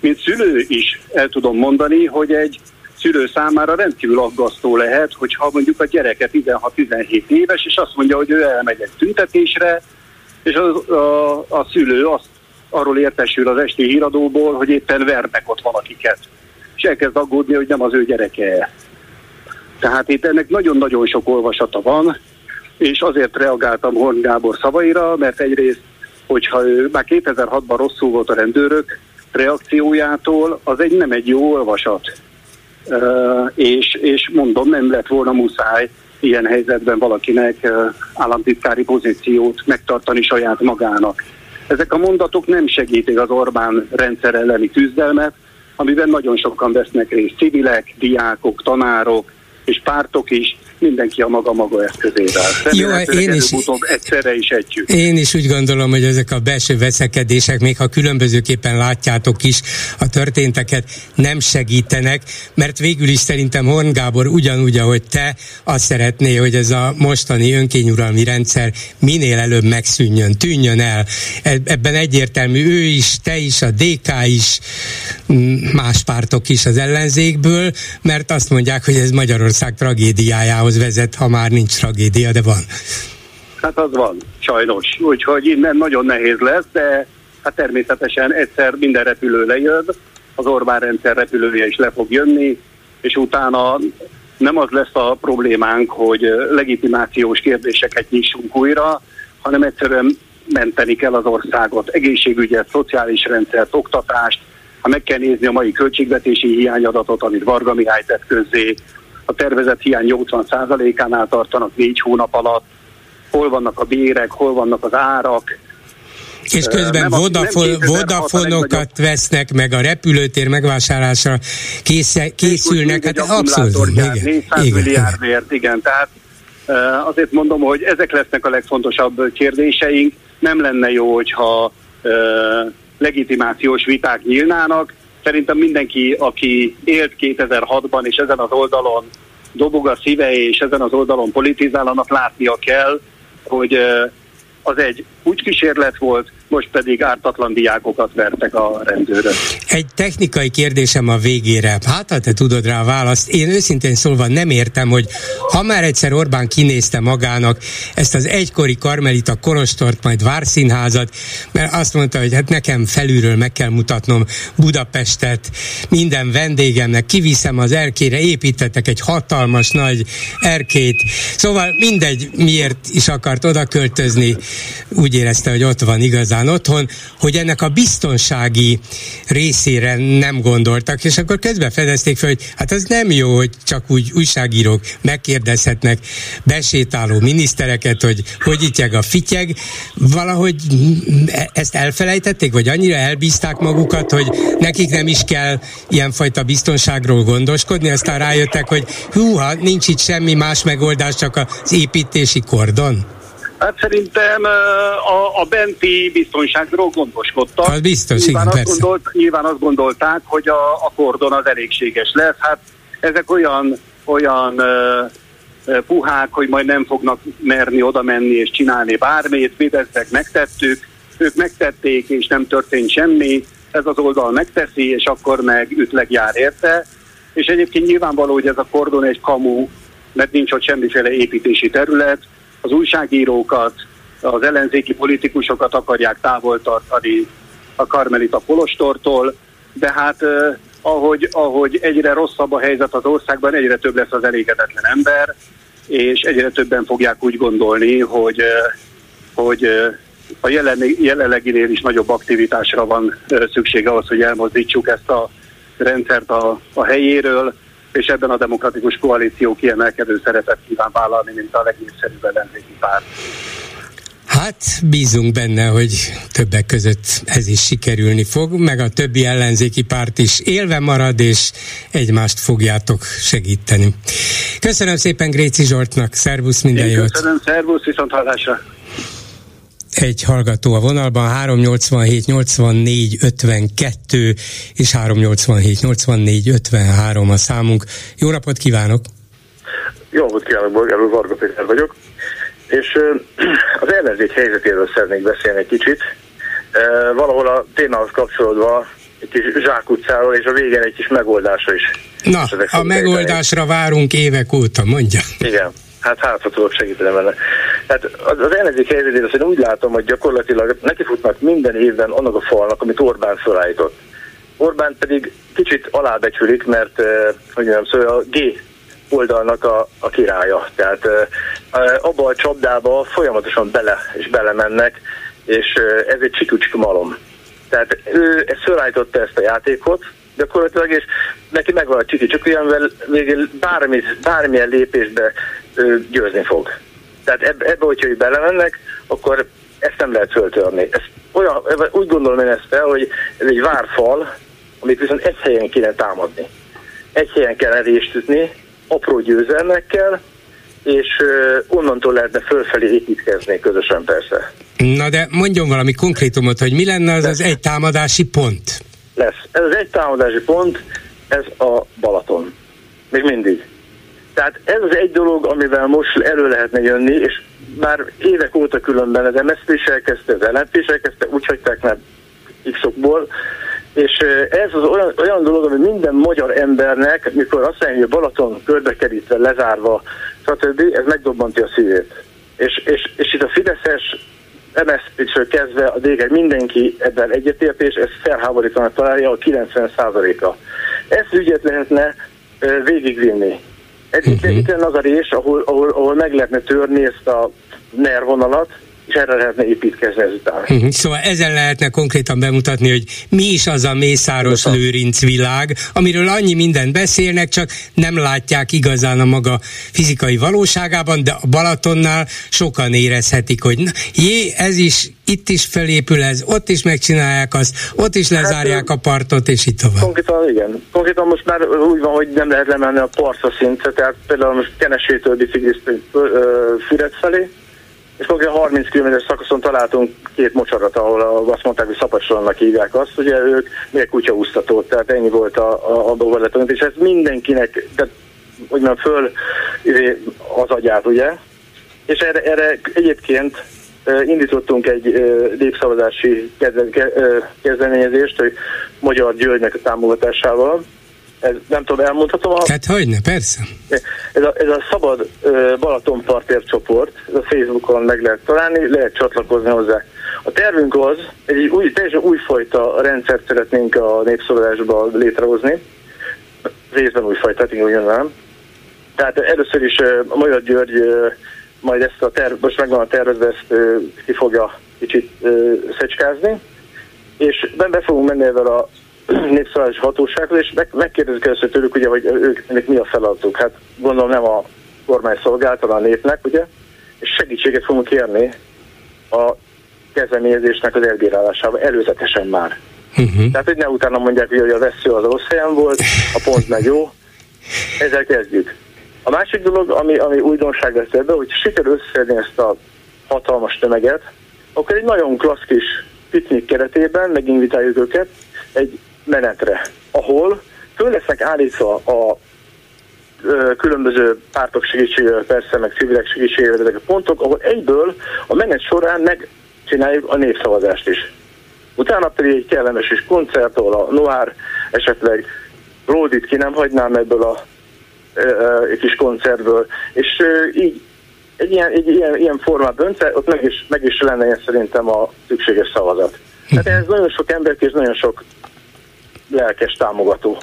mint szülő is el tudom mondani, hogy egy szülő számára rendkívül aggasztó lehet, hogyha mondjuk a gyereke 16-17 éves, és azt mondja, hogy ő elmegy egy tüntetésre, és az, a, a szülő azt arról értesül az esti híradóból, hogy éppen vernek ott valakiket. És elkezd aggódni, hogy nem az ő gyereke. Tehát itt ennek nagyon-nagyon sok olvasata van, és azért reagáltam Horn Gábor szavaira, mert egyrészt, hogyha ő már 2006-ban rosszul volt a rendőrök reakciójától, az egy nem egy jó olvasat és, és mondom, nem lett volna muszáj ilyen helyzetben valakinek államtitkári pozíciót megtartani saját magának. Ezek a mondatok nem segítik az Orbán rendszer elleni küzdelmet, amiben nagyon sokan vesznek részt civilek, diákok, tanárok és pártok is, mindenki a maga maga eszközével. Jó, én is, egyszerre is együtt. Én is úgy gondolom, hogy ezek a belső veszekedések, még ha különbözőképpen látjátok is a történteket, nem segítenek, mert végül is szerintem Horn Gábor ugyanúgy, ahogy te, azt szeretné, hogy ez a mostani önkényuralmi rendszer minél előbb megszűnjön, tűnjön el. E- ebben egyértelmű ő is, te is, a DK is, más pártok is az ellenzékből, mert azt mondják, hogy ez Magyarország tragédiájához tragédiához vezet, ha már nincs tragédia, de van. Hát az van, sajnos. Úgyhogy innen nagyon nehéz lesz, de hát természetesen egyszer minden repülő lejön, az Orbán rendszer repülője is le fog jönni, és utána nem az lesz a problémánk, hogy legitimációs kérdéseket nyissunk újra, hanem egyszerűen menteni kell az országot, egészségügyet, szociális rendszert, oktatást, ha meg kell nézni a mai költségvetési hiányadatot, amit Varga Mihály tett közzé, a tervezett hiány 80%-ánál tartanak négy hónap alatt, hol vannak a bérek, hol vannak az árak, és közben Vodafone-okat vesznek, meg a repülőtér megvásárlásra késze, készülnek. Hát abszolút. Igen, 400 igen, milliárdért, igen. Tehát azért mondom, hogy ezek lesznek a legfontosabb kérdéseink. Nem lenne jó, hogyha legitimációs viták nyílnának. Szerintem mindenki, aki élt 2006-ban, és ezen az oldalon dobog a szíve, és ezen az oldalon politizálnak, látnia kell, hogy az egy úgy kísérlet volt, most pedig ártatlan diákokat vertek a rendőrök. Egy technikai kérdésem a végére. Hát, ha te tudod rá a választ. Én őszintén szólva nem értem, hogy ha már egyszer Orbán kinézte magának ezt az egykori Karmelita Kolostort, majd Várszínházat, mert azt mondta, hogy hát nekem felülről meg kell mutatnom Budapestet, minden vendégemnek kiviszem az erkére, építettek egy hatalmas nagy erkét. Szóval mindegy, miért is akart oda költözni, úgy érezte, hogy ott van igazán otthon, hogy ennek a biztonsági részére nem gondoltak, és akkor közben fedezték fel, hogy hát az nem jó, hogy csak úgy újságírók megkérdezhetnek besétáló minisztereket, hogy hogy ityeg a fityeg. Valahogy ezt elfelejtették, vagy annyira elbízták magukat, hogy nekik nem is kell ilyenfajta biztonságról gondoskodni, aztán rájöttek, hogy húha, nincs itt semmi más megoldás, csak az építési kordon. Hát szerintem a, a benti biztonságról gondoskodtak. Hát biztos, nyilván, igen, azt gondolt, nyilván azt gondolták, hogy a, a kordon az elégséges lesz. Hát ezek olyan, olyan uh, puhák, hogy majd nem fognak merni oda menni és csinálni bármit. Mi ezek megtettük, ők megtették, és nem történt semmi. Ez az oldal megteszi, és akkor meg ütleg jár érte. És egyébként nyilvánvaló, hogy ez a kordon egy kamu, mert nincs ott semmiféle építési terület, az újságírókat, az ellenzéki politikusokat akarják távol tartani a Karmelita Polostortól, de hát eh, ahogy, ahogy egyre rosszabb a helyzet az országban, egyre több lesz az elégedetlen ember, és egyre többen fogják úgy gondolni, hogy, eh, hogy eh, a jelenleginél is nagyobb aktivitásra van szükség ahhoz, hogy elmozdítsuk ezt a rendszert a, a helyéről, és ebben a demokratikus koalíció kiemelkedő szerepet kíván vállalni, mint a legnépszerűbb ellenzéki párt. Hát bízunk benne, hogy többek között ez is sikerülni fog, meg a többi ellenzéki párt is élve marad, és egymást fogjátok segíteni. Köszönöm szépen Gréci Zsoltnak, szervusz, minden Én jót! Köszönöm, szervusz, viszont hallásra! Egy hallgató a vonalban, 387 84 52 és 387 84 53 a számunk. Jó napot kívánok! Jó napot kívánok, Bolgár úr, Varga Péter vagyok. És az ellenzék helyzetéről szeretnék beszélni egy kicsit. Valahol a témához kapcsolódva egy kis zsákutcáról, és a végén egy kis megoldásra is. Na, a megoldásra várunk évek óta, mondja. Igen. Hát hát, ha tudok segíteni vele. Hát az, az ellenzék helyzetét azt én úgy látom, hogy gyakorlatilag nekifutnak minden évben annak a falnak, amit Orbán felállított. Orbán pedig kicsit alábecsülik, mert eh, hogy nem szóval a G oldalnak a, a királya. Tehát eh, abba a csapdába folyamatosan bele és belemennek, és eh, ez egy csikücsk malom. Tehát ő ezt felállította ezt a játékot, gyakorlatilag, és neki megvan a csiki amivel végül bármi, bármilyen lépésbe győzni fog. Tehát ebbe, ebbe hogyha ő belemennek, akkor ezt nem lehet föltörni. Ez olyan, úgy gondolom én ezt fel, hogy ez egy várfal, amit viszont egy helyen kéne támadni. Egy helyen kell erést ütni, apró győzelmekkel, és onnantól lehetne fölfelé építkezni közösen persze. Na de mondjon valami konkrétumot, hogy mi lenne az az egy támadási pont? Lesz. Ez az egy támadási pont, ez a Balaton. Még mindig. Tehát ez az egy dolog, amivel most elő lehetne jönni, és már évek óta különben az MSZP is elkezdte, az LNP is elkezdte, úgy hagyták már x és ez az olyan, olyan dolog, ami minden magyar embernek, mikor azt mondja, hogy Balaton körbekerítve, lezárva, stb. Ez megdobbantja a szívét. És, és, és itt a Fideszes MSZP-től kezdve a DG mindenki ebben egyetért, és ez felháborítanak találja a 90%-a. Ezt ügyet lehetne végigvinni. Ez uh-huh. itt az a rés, ahol, ahol, ahol meg lehetne törni ezt a nervonalat, és erre lehetne építkezni ezután. Uh-huh. Szóval ezen lehetne konkrétan bemutatni, hogy mi is az a Mészáros Lőrinc világ, amiről annyi mindent beszélnek, csak nem látják igazán a maga fizikai valóságában, de a Balatonnál sokan érezhetik, hogy na, jé, ez is, itt is felépül ez, ott is megcsinálják azt, ott is lezárják hát, a partot, és itt tovább. Konkrétan igen. Konkrétan most már úgy van, hogy nem lehet lemenni a partra szintre, tehát például most Kenesétől bicikliztünk Füred felé, és konkrétan 30 km szakaszon találtunk két mocsarat, ahol azt mondták, hogy szapacsolnak hívják azt, ugye ők még kutyaúztatót, tehát ennyi volt a, a, a és ez mindenkinek, de hogy mondjam, föl izé, az agyát, ugye? És erre, erre egyébként indítottunk egy népszavazási kezdeményezést, hogy Magyar Györgynek a támogatásával, ez, nem tudom, elmondhatom. A, hát hogyne, persze. Ez a, ez a szabad Balatonpartért csoport, ez a Facebookon meg lehet találni, lehet csatlakozni hozzá. A tervünk az, egy új, teljesen újfajta rendszert szeretnénk a népszavazásba létrehozni. Részben újfajta, igen, nem. Tehát először is a Magyar György majd ezt a terv, most megvan a tervezve, ezt ki fogja kicsit szecskázni, és be fogunk menni ezzel a népszavazási hatósághoz, és meg, megkérdezik először tőlük, ugye, hogy ők mi a feladatuk. Hát gondolom nem a kormány szolgálta a népnek, ugye, és segítséget fogunk kérni a kezdeményezésnek az elbírálásába előzetesen már. Uh-huh. Tehát, hogy ne utána mondják, hogy a vesző az rossz helyen volt, a pont meg jó. Ezzel kezdjük. A másik dolog, ami, ami újdonság lesz ebben, hogy sikerül összeszedni ezt a hatalmas tömeget, akkor egy nagyon klassz kis piknik keretében meginvitáljuk őket egy menetre, ahol föl lesznek állítva a különböző pártok segítségével, persze, meg civilek segítségével ezek a pontok, ahol egyből a menet során megcsináljuk a népszavazást is. Utána pedig egy kellemes is koncert, ahol a Noir esetleg Ródit ki nem hagynám ebből a egy kis koncertből, és így egy ilyen, egy ilyen, ilyen formát döntve, ott meg is, meg is lenne szerintem a szükséges szavazat. Tehát ez nagyon sok ember és nagyon sok lelkes támogató.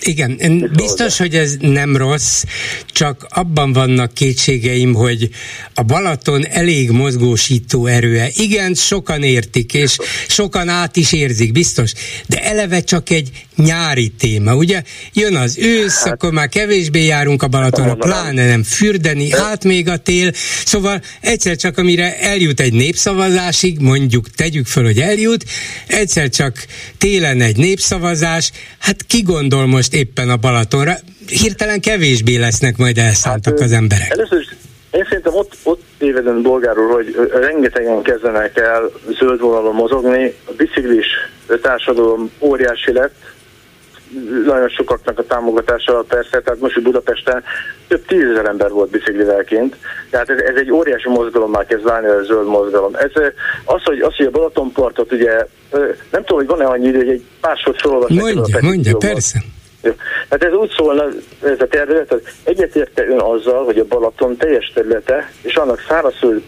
Igen, biztos, hogy ez nem rossz, csak abban vannak kétségeim, hogy a Balaton elég mozgósító erőe. Igen, sokan értik, és sokan át is érzik, biztos, de eleve csak egy nyári téma, ugye? Jön az ősz, hát, akkor már kevésbé járunk a Balatonon, pláne nem fürdeni, hát még a tél, szóval egyszer csak amire eljut egy népszavazásig, mondjuk tegyük föl, hogy eljut, egyszer csak télen egy népszavazás, hát ki gondol most éppen a Balatonra? Hirtelen kevésbé lesznek majd elszántak hát, az emberek. Először is én szerintem ott, ott tévedem bolgárul, hogy rengetegen kezdenek el zöld vonalon mozogni, a biciklis társadalom óriási lett, nagyon sokaknak a támogatása persze, tehát most Budapesten több tízezer ember volt biciklivelként, tehát ez, ez egy óriási mozgalom már kezd válni a zöld mozgalom. Ez, az, hogy, az, hogy a Balatonpartot ugye, nem tudom, hogy van-e annyi idő, hogy egy másod felolvasni. Mondja, mondja, persze. Jó. Hát ez úgy szólna, ez a terület, hogy egyetérte ön azzal, hogy a Balaton teljes területe és annak szárazföldi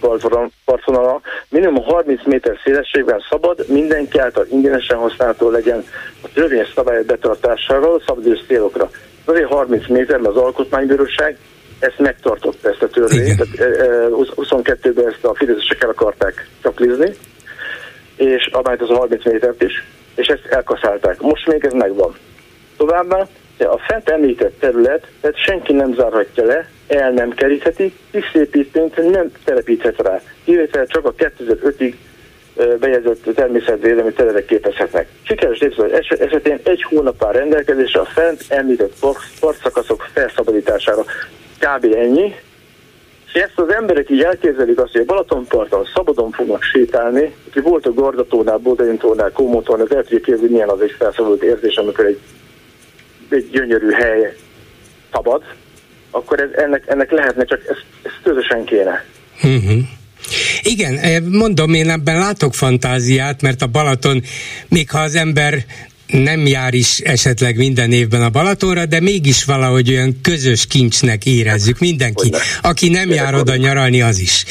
partvonala minimum 30 méter szélességben szabad, mindenki által ingyenesen használható legyen a törvényes szabályok betartásáról szabadős célokra. Azért 30 méter, mert az Alkotmánybíróság ezt megtartotta, ezt a törvényt. Tehát, 22-ben ezt a fideszesek el akarták csaklizni, és amelyet az a 30 métert is, és ezt elkaszálták. Most még ez megvan. Továbbá a fent említett terület, tehát senki nem zárhatja le, el nem kerítheti, visszépítményt nem telepíthet rá, illetve csak a 2005-ig bejegyzett természetvédelmi területek képezhetnek. Sikeres népszavazás esetén egy hónap áll rendelkezésre a fent említett partszakaszok felszabadítására. Kb. ennyi. És ezt az emberek így elképzelik azt, hogy a Balatonparton szabadon fognak sétálni, aki volt a Gardatónál, Bodaintónál, Kómótónál, lehet, hogy képzni, milyen az egy felszabadult érzés, amikor egy egy gyönyörű hely szabad, akkor ez, ennek, ennek lehetne, csak ezt, ezt közösen kéne. Uh-huh. Igen, eh, mondom, én ebben látok fantáziát, mert a Balaton, még ha az ember nem jár is esetleg minden évben a Balatonra, de mégis valahogy olyan közös kincsnek érezzük mindenki. Aki nem jár oda nyaralni, az is.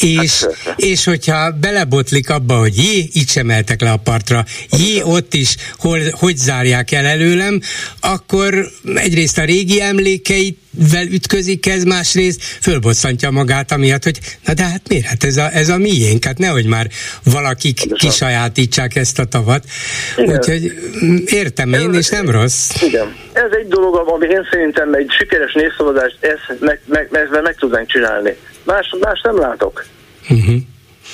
És, hát, és hogyha belebotlik abba, hogy jé, itt sem eltek le a partra, jé, ott is, hol, hogy zárják el előlem, akkor egyrészt a régi emlékeit vel ütközik ez, másrészt fölbosszantja magát, amiatt, hogy na de hát miért? Hát ez a, ez a miénk, hát nehogy már valakik kisajátítsák ezt a tavat. Igen. Úgyhogy mm, értem én, ez, és nem rossz. Igen. Ez egy dolog, ami én szerintem egy sikeres népszavazást ezt meg, meg, meg, meg tudnánk csinálni. Más, más nem látok. Uh-huh.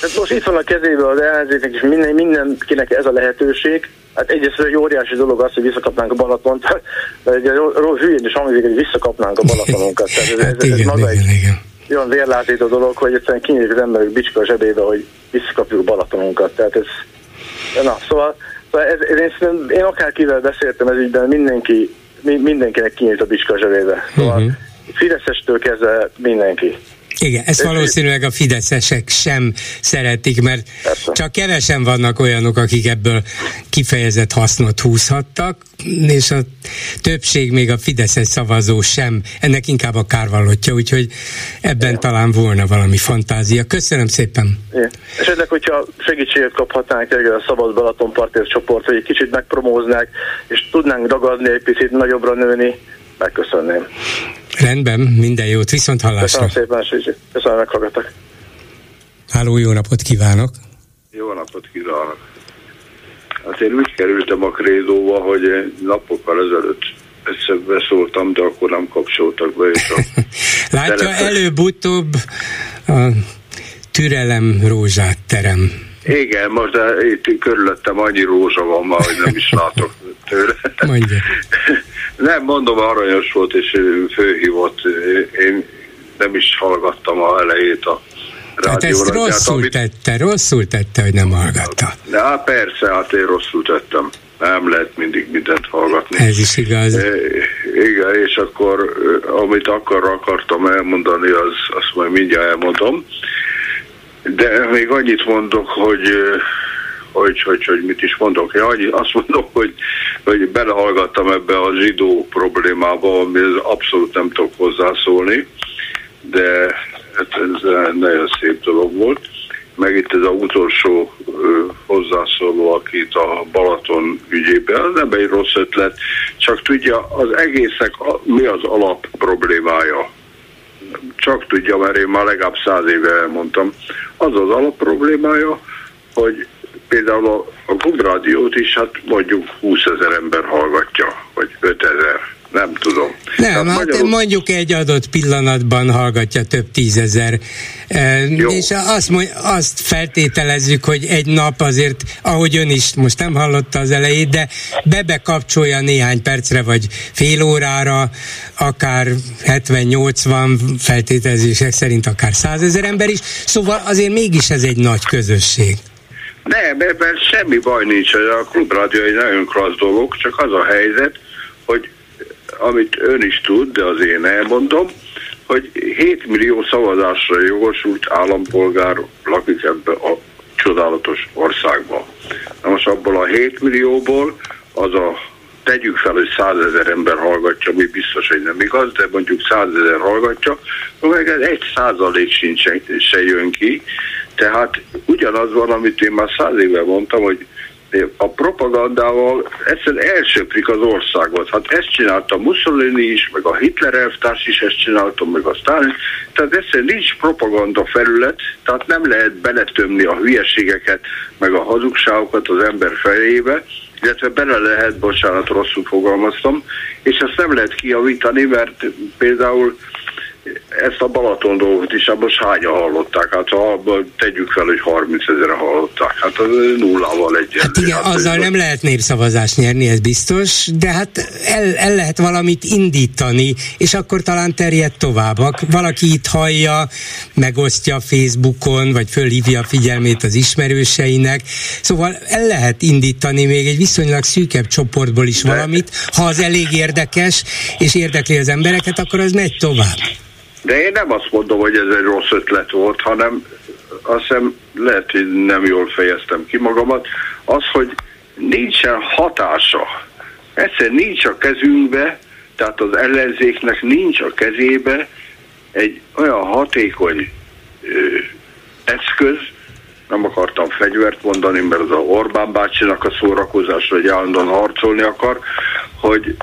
Tehát most itt van a kezében az ellenzéknek, és minden, mindenkinek ez a lehetőség. Hát egyrészt egy óriási dolog az, hogy visszakapnánk a Balatont, de egy hülyén is hangzik, hogy visszakapnánk a Balatonunkat. Tehát ez, ez, ez, ez igen, maga igen, egy igen. olyan vérlátító dolog, hogy egyszerűen kinyílik az emberek bicska a zsebébe, hogy visszakapjuk a Balatonunkat. Tehát ez, na, szóval, szóval ez, ez, én, én akárkivel beszéltem ez ügyben, mindenki, mindenkinek kinyílt a bicska a zsebébe. Szóval uh-huh. Fideszestől kezdve mindenki. Igen, ezt valószínűleg a fideszesek sem szeretik, mert Persze. csak kevesen vannak olyanok, akik ebből kifejezett hasznot húzhattak, és a többség még a fideszes szavazó sem, ennek inkább a kárvallottja, úgyhogy ebben Igen. talán volna valami fantázia. Köszönöm szépen! Igen. Esetleg, hogyha segítséget kaphatnánk a Szabad Balaton Partér csoport, hogy egy kicsit megpromóznák, és tudnánk ragadni egy picit nagyobbra nőni, megköszönném. Rendben, minden jót, viszont hallásra. Köszönöm szépen, Süzsi. Köszönöm, meghallgatok. Háló, jó napot kívánok! Jó napot kívánok! Hát én úgy kerültem a krédóba, hogy napokkal ezelőtt egyszer beszóltam, de akkor nem kapcsoltak be. És a Látja, telepes... előbb-utóbb a türelem rózsát terem. Igen, most de itt körülöttem annyi rózsa van már, hogy nem is látok tőle. Mondja. Nem, mondom, aranyos volt, és főhívott. Én nem is hallgattam a elejét a Hát ezt rosszul amit... tette, rosszul tette, hogy nem hallgatta. De hát persze, hát én rosszul tettem. Nem lehet mindig mindent hallgatni. Ez is igaz. E, igen, és akkor amit akkor akartam elmondani, az, azt majd mindjárt elmondom. De még annyit mondok, hogy hogy, hogy, hogy mit is mondok. Ja, azt mondom, hogy, hogy belehallgattam ebbe a zsidó problémába, ami abszolút nem tudok hozzászólni, de hát ez nagyon szép dolog volt. Meg itt ez a utolsó hozzászóló, akit a Balaton ügyében, az nem egy rossz ötlet, csak tudja, az egészek mi az alap problémája csak tudja, mert én már legalább száz éve elmondtam. Az az alap problémája, hogy például a, a Klubrádiót is, hát mondjuk 20 ezer ember hallgatja, vagy 5 ezer, nem tudom. Nem, hát magyarul... mondjuk egy adott pillanatban hallgatja több tízezer, Jó. és azt, azt feltételezzük, hogy egy nap azért, ahogy ön is most nem hallotta az elejét, de bebekapcsolja néhány percre, vagy fél órára, akár 70-80 feltételezések szerint akár százezer ember is, szóval azért mégis ez egy nagy közösség. Nem, ebben semmi baj nincs, a klubrádió egy nagyon klassz dolog, csak az a helyzet, hogy amit ön is tud, de az én elmondom, hogy 7 millió szavazásra jogosult állampolgár lakik ebbe a csodálatos országban. Na most abból a 7 millióból az a tegyük fel, hogy százezer ember hallgatja, mi biztos, hogy nem igaz, de mondjuk százezer hallgatja, meg ez egy százalék sincs, se jön ki, tehát ugyanaz van, amit én már száz éve mondtam, hogy a propagandával egyszerűen elsöprik az országot. Hát ezt csinálta Mussolini is, meg a Hitler elvtárs is ezt csinálta, meg a Stalin. Tehát egyszerűen nincs propaganda felület, tehát nem lehet beletömni a hülyeségeket, meg a hazugságokat az ember fejébe, illetve bele lehet, bocsánat, rosszul fogalmaztam, és ezt nem lehet kijavítani, mert például ezt a Balaton dolgot is, most hányan hallották? Hát ha tegyük fel, hogy 30 ezer hallották, hát az nullával egyenlő. Hát igen, hát azzal nem lehet népszavazást nyerni, ez biztos, de hát el, el lehet valamit indítani, és akkor talán terjed tovább. Valaki itt hallja, megosztja Facebookon, vagy fölhívja a figyelmét az ismerőseinek, szóval el lehet indítani még egy viszonylag szűkebb csoportból is de. valamit, ha az elég érdekes, és érdekli az embereket, akkor az megy tovább. De én nem azt mondom, hogy ez egy rossz ötlet volt, hanem azt hiszem lehet, hogy nem jól fejeztem ki magamat. Az, hogy nincsen hatása. Egyszer nincs a kezünkbe, tehát az ellenzéknek nincs a kezébe egy olyan hatékony ö, eszköz, nem akartam fegyvert mondani, mert az a Orbán bácsinak a szórakozás, hogy állandóan harcolni akar, hogy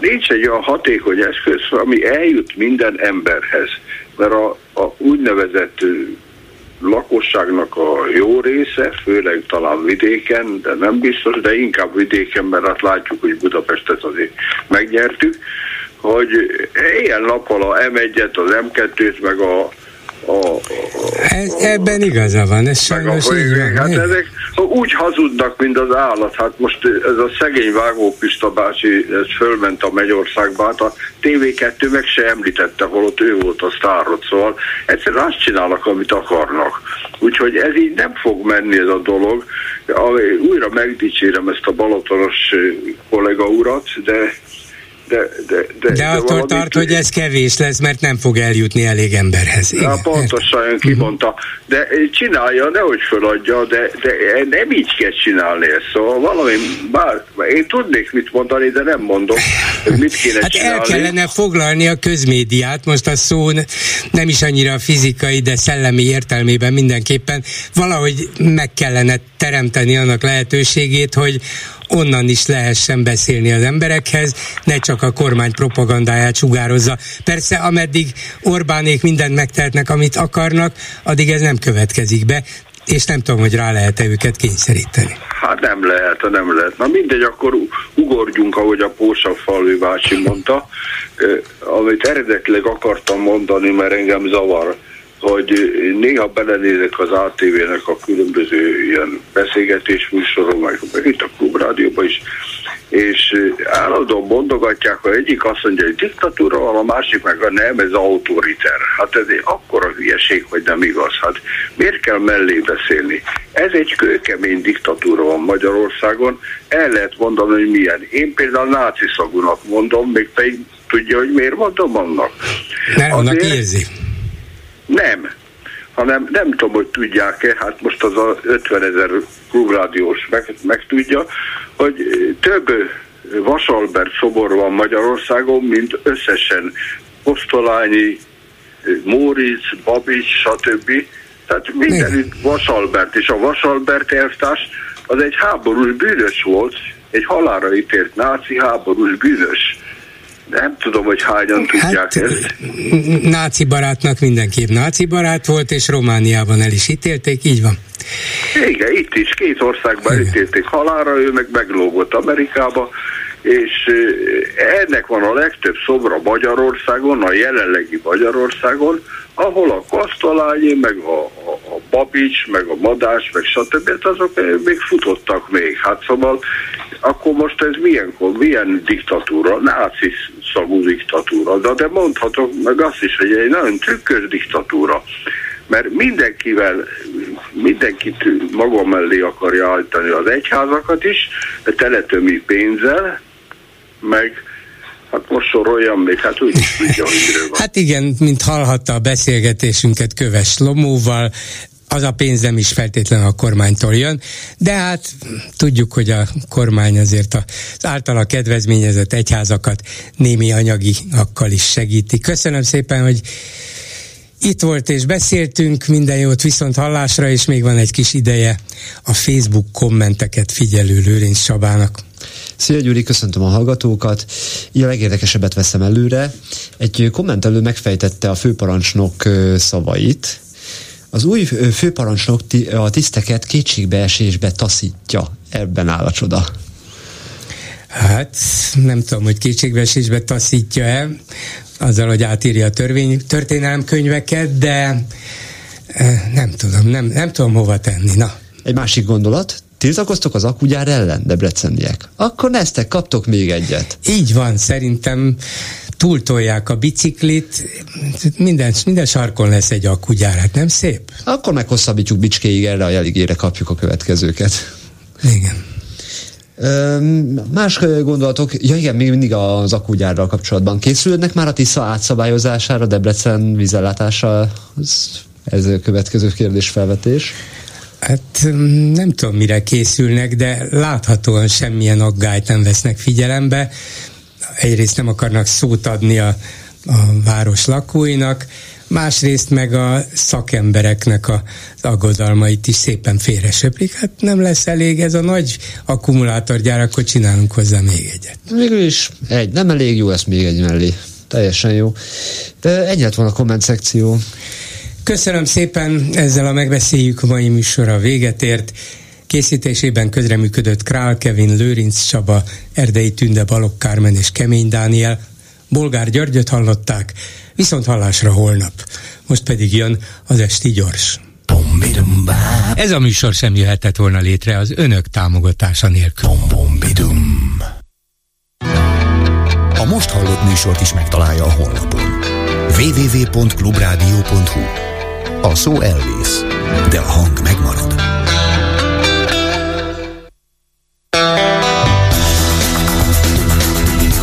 nincs egy olyan hatékony eszköz, ami eljut minden emberhez. Mert a, a úgynevezett lakosságnak a jó része, főleg talán vidéken, de nem biztos, de inkább vidéken, mert hát látjuk, hogy Budapestet azért megnyertük, hogy éjjel-nappal a M1-et, az M2-t, meg a, ez, ebben igaza van, ez sajnos így van. Hát ezek úgy hazudnak, mint az állat. Hát most ez a szegény Pista bácsi, ez fölment a Mennyországba, hát a TV2 meg se említette, holott ő volt a sztárot, szóval egyszerűen azt csinálnak, amit akarnak. Úgyhogy ez így nem fog menni ez a dolog. Újra megdicsérem ezt a balatonos kollega urat, de de, de, de, de attól tart, hogy ez kevés lesz, mert nem fog eljutni elég emberhez. Igen, ja, pontosan ön kimondta. De csinálja, nehogy föladja, de, de nem így kell csinálni ezt. Szóval valami, bár, én tudnék mit mondani, de nem mondom, hogy mit kéne hát csinálni. el kellene foglalni a közmédiát, most a szó nem is annyira fizikai, de szellemi értelmében mindenképpen valahogy meg kellene teremteni annak lehetőségét, hogy onnan is lehessen beszélni az emberekhez, ne csak a kormány propagandáját sugározza. Persze, ameddig Orbánék mindent megtehetnek, amit akarnak, addig ez nem következik be, és nem tudom, hogy rá lehet-e őket kényszeríteni. Hát nem lehet, nem lehet. Na mindegy, akkor ugorjunk, ahogy a Pósa Falvi bácsi mondta, amit eredetileg akartam mondani, mert engem zavar hogy néha belenézek az ATV-nek a különböző ilyen beszélgetés műsoron, meg, meg itt a klubrádióban is, és állandóan mondogatják, hogy egyik azt mondja, hogy diktatúra van, a másik meg a nem, ez autoriter. Hát ez egy akkora hülyeség, hogy nem igaz. Hát miért kell mellé beszélni? Ez egy kőkemény diktatúra van Magyarországon, el lehet mondani, hogy milyen. Én például náci szagúnak mondom, még pedig tudja, hogy miért mondom annak. Mert annak érzi. Nem, hanem nem tudom, hogy tudják-e, hát most az a 50 ezer klubrádiós meg, meg tudja, hogy több Vasalbert szobor van Magyarországon, mint összesen Posztolányi, Móricz, Babics, stb. Tehát mindenütt Vasalbert, és a Vasalbert elvtárs az egy háborús bűnös volt, egy halára ítélt náci háborús bűnös. Nem tudom, hogy hányan hát, tudják ezt. Náci barátnak mindenképp náci barát volt, és Romániában el is ítélték, így van. Igen, itt is, két országban Igen. ítélték halára, ő meg meglógott Amerikába, és ennek van a legtöbb szobra Magyarországon, a jelenlegi Magyarországon, ahol a Kasztalányi, meg a, a, a Babics, meg a Madás, meg stb. Hát azok még futottak még. Hát szóval akkor most ez milyen, milyen diktatúra? Náci szagú diktatúra. De, de mondhatok meg azt is, hogy egy nagyon trükkös diktatúra. Mert mindenkivel, mindenkit maga mellé akarja állítani az egyházakat is, teletömi pénzzel, meg Hát most soroljam még, hát úgy is tudja, hogy van. Hát igen, mint hallhatta a beszélgetésünket Köves Lomóval, az a pénz nem is feltétlenül a kormánytól jön, de hát tudjuk, hogy a kormány azért az általa kedvezményezett egyházakat némi anyagi akkal is segíti. Köszönöm szépen, hogy itt volt és beszéltünk, minden jót viszont hallásra, és még van egy kis ideje a Facebook kommenteket figyelő Lőrinc Sabának. Szia Gyuri, köszöntöm a hallgatókat. Így a legérdekesebbet veszem előre. Egy kommentelő megfejtette a főparancsnok szavait. Az új főparancsnok a tiszteket kétségbeesésbe taszítja. Ebben áll a csoda. Hát nem tudom, hogy kétségbeesésbe taszítja-e, azzal, hogy átírja a törvény, történelemkönyveket, de nem tudom, nem, nem tudom hova tenni. Na. Egy másik gondolat, Tiltakoztok az akugyár ellen, debreceniek? Akkor neztek, kaptok még egyet. Így van, szerintem túltolják a biciklit, minden, minden sarkon lesz egy akugyár, hát nem szép? Akkor meghosszabbítjuk Bicskéig, erre a jeligére kapjuk a következőket. Igen. Más gondolatok, ja igen, még mindig az akugyárral kapcsolatban. Készülnek már a Tisza átszabályozására, Debrecen vízellátása? Ez, ez a következő kérdésfelvetés. Hát nem tudom, mire készülnek, de láthatóan semmilyen aggályt nem vesznek figyelembe. Egyrészt nem akarnak szót adni a, a város lakóinak, másrészt meg a szakembereknek az aggodalmait is szépen félresöplik. Hát nem lesz elég ez a nagy akkumulátorgyár, akkor csinálunk hozzá még egyet. Végül is egy, nem elég jó, ezt még egy mellé. Teljesen jó. De egyet van a komment szekció. Köszönöm szépen, ezzel a megbeszéljük a mai műsora véget ért. Készítésében közreműködött Král Kevin, Lőrinc Csaba, Erdei Tünde, Balogh Kármen és Kemény Dániel. Bolgár Györgyöt hallották, viszont hallásra holnap. Most pedig jön az Esti Gyors. Ez a műsor sem jöhetett volna létre az önök támogatása nélkül. A most hallott műsort is megtalálja a honlapon. www.clubradio.hu A szó elvész, de a hang megmarad.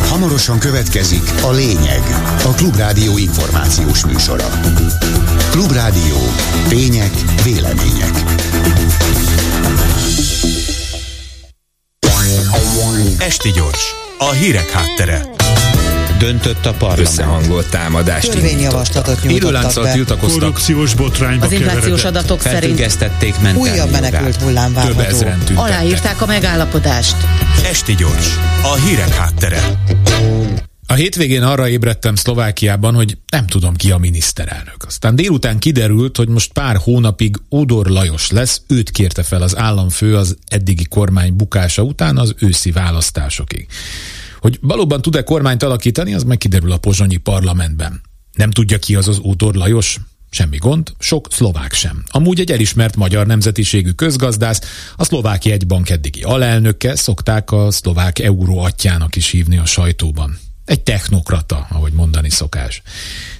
Hamarosan következik a lényeg, a Klubrádió információs műsora. Klubrádió, tények, vélemények. Esti gyors, a hírek háttere döntött a parlament. Összehangolt támadást Törvényjavaslatot nyújtottak be. tiltakoztak. Korrupciós botrányba Az inflációs adatok szerint újabb menekült hullám várható. Aláírták a megállapodást. Esti gyors, a hírek háttere. A hétvégén arra ébredtem Szlovákiában, hogy nem tudom ki a miniszterelnök. Aztán délután kiderült, hogy most pár hónapig Odor Lajos lesz, őt kérte fel az államfő az eddigi kormány bukása után az őszi választásokig. Hogy valóban tud-e kormányt alakítani, az meg kiderül a pozsonyi parlamentben. Nem tudja ki az az Útor Lajos? Semmi gond, sok szlovák sem. Amúgy egy elismert magyar nemzetiségű közgazdász, a szlovák jegybank eddigi alelnöke szokták a szlovák euró atyának is hívni a sajtóban. Egy technokrata, ahogy mondani szokás.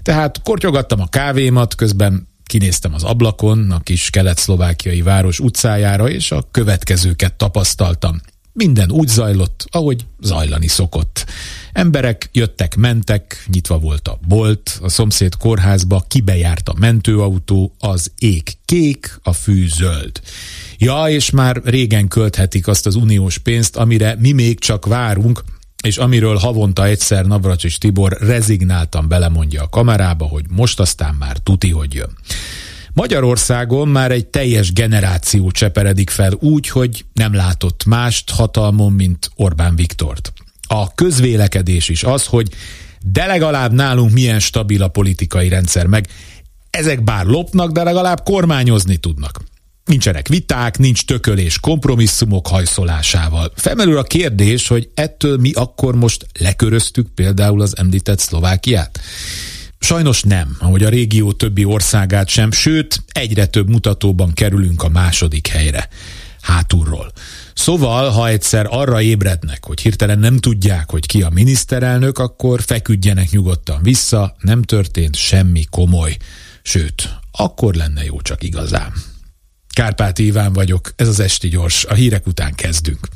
Tehát kortyogattam a kávémat, közben kinéztem az ablakon, a kis kelet-szlovákiai város utcájára, és a következőket tapasztaltam. Minden úgy zajlott, ahogy zajlani szokott. Emberek jöttek, mentek, nyitva volt a bolt, a szomszéd kórházba kibejárt a mentőautó, az ég kék, a fű zöld. Ja, és már régen költhetik azt az uniós pénzt, amire mi még csak várunk, és amiről havonta egyszer Navracsis Tibor rezignáltan belemondja a kamerába, hogy most aztán már tuti, hogy jön. Magyarországon már egy teljes generáció cseperedik fel úgy, hogy nem látott mást hatalmon, mint Orbán Viktort. A közvélekedés is az, hogy de legalább nálunk milyen stabil a politikai rendszer, meg ezek bár lopnak, de legalább kormányozni tudnak. Nincsenek viták, nincs tökölés kompromisszumok hajszolásával. Felmerül a kérdés, hogy ettől mi akkor most leköröztük például az említett Szlovákiát? Sajnos nem, ahogy a régió többi országát sem, sőt, egyre több mutatóban kerülünk a második helyre. Hátulról. Szóval, ha egyszer arra ébrednek, hogy hirtelen nem tudják, hogy ki a miniszterelnök, akkor feküdjenek nyugodtan vissza, nem történt semmi komoly. Sőt, akkor lenne jó csak igazán. Kárpát Iván vagyok, ez az Esti Gyors, a hírek után kezdünk.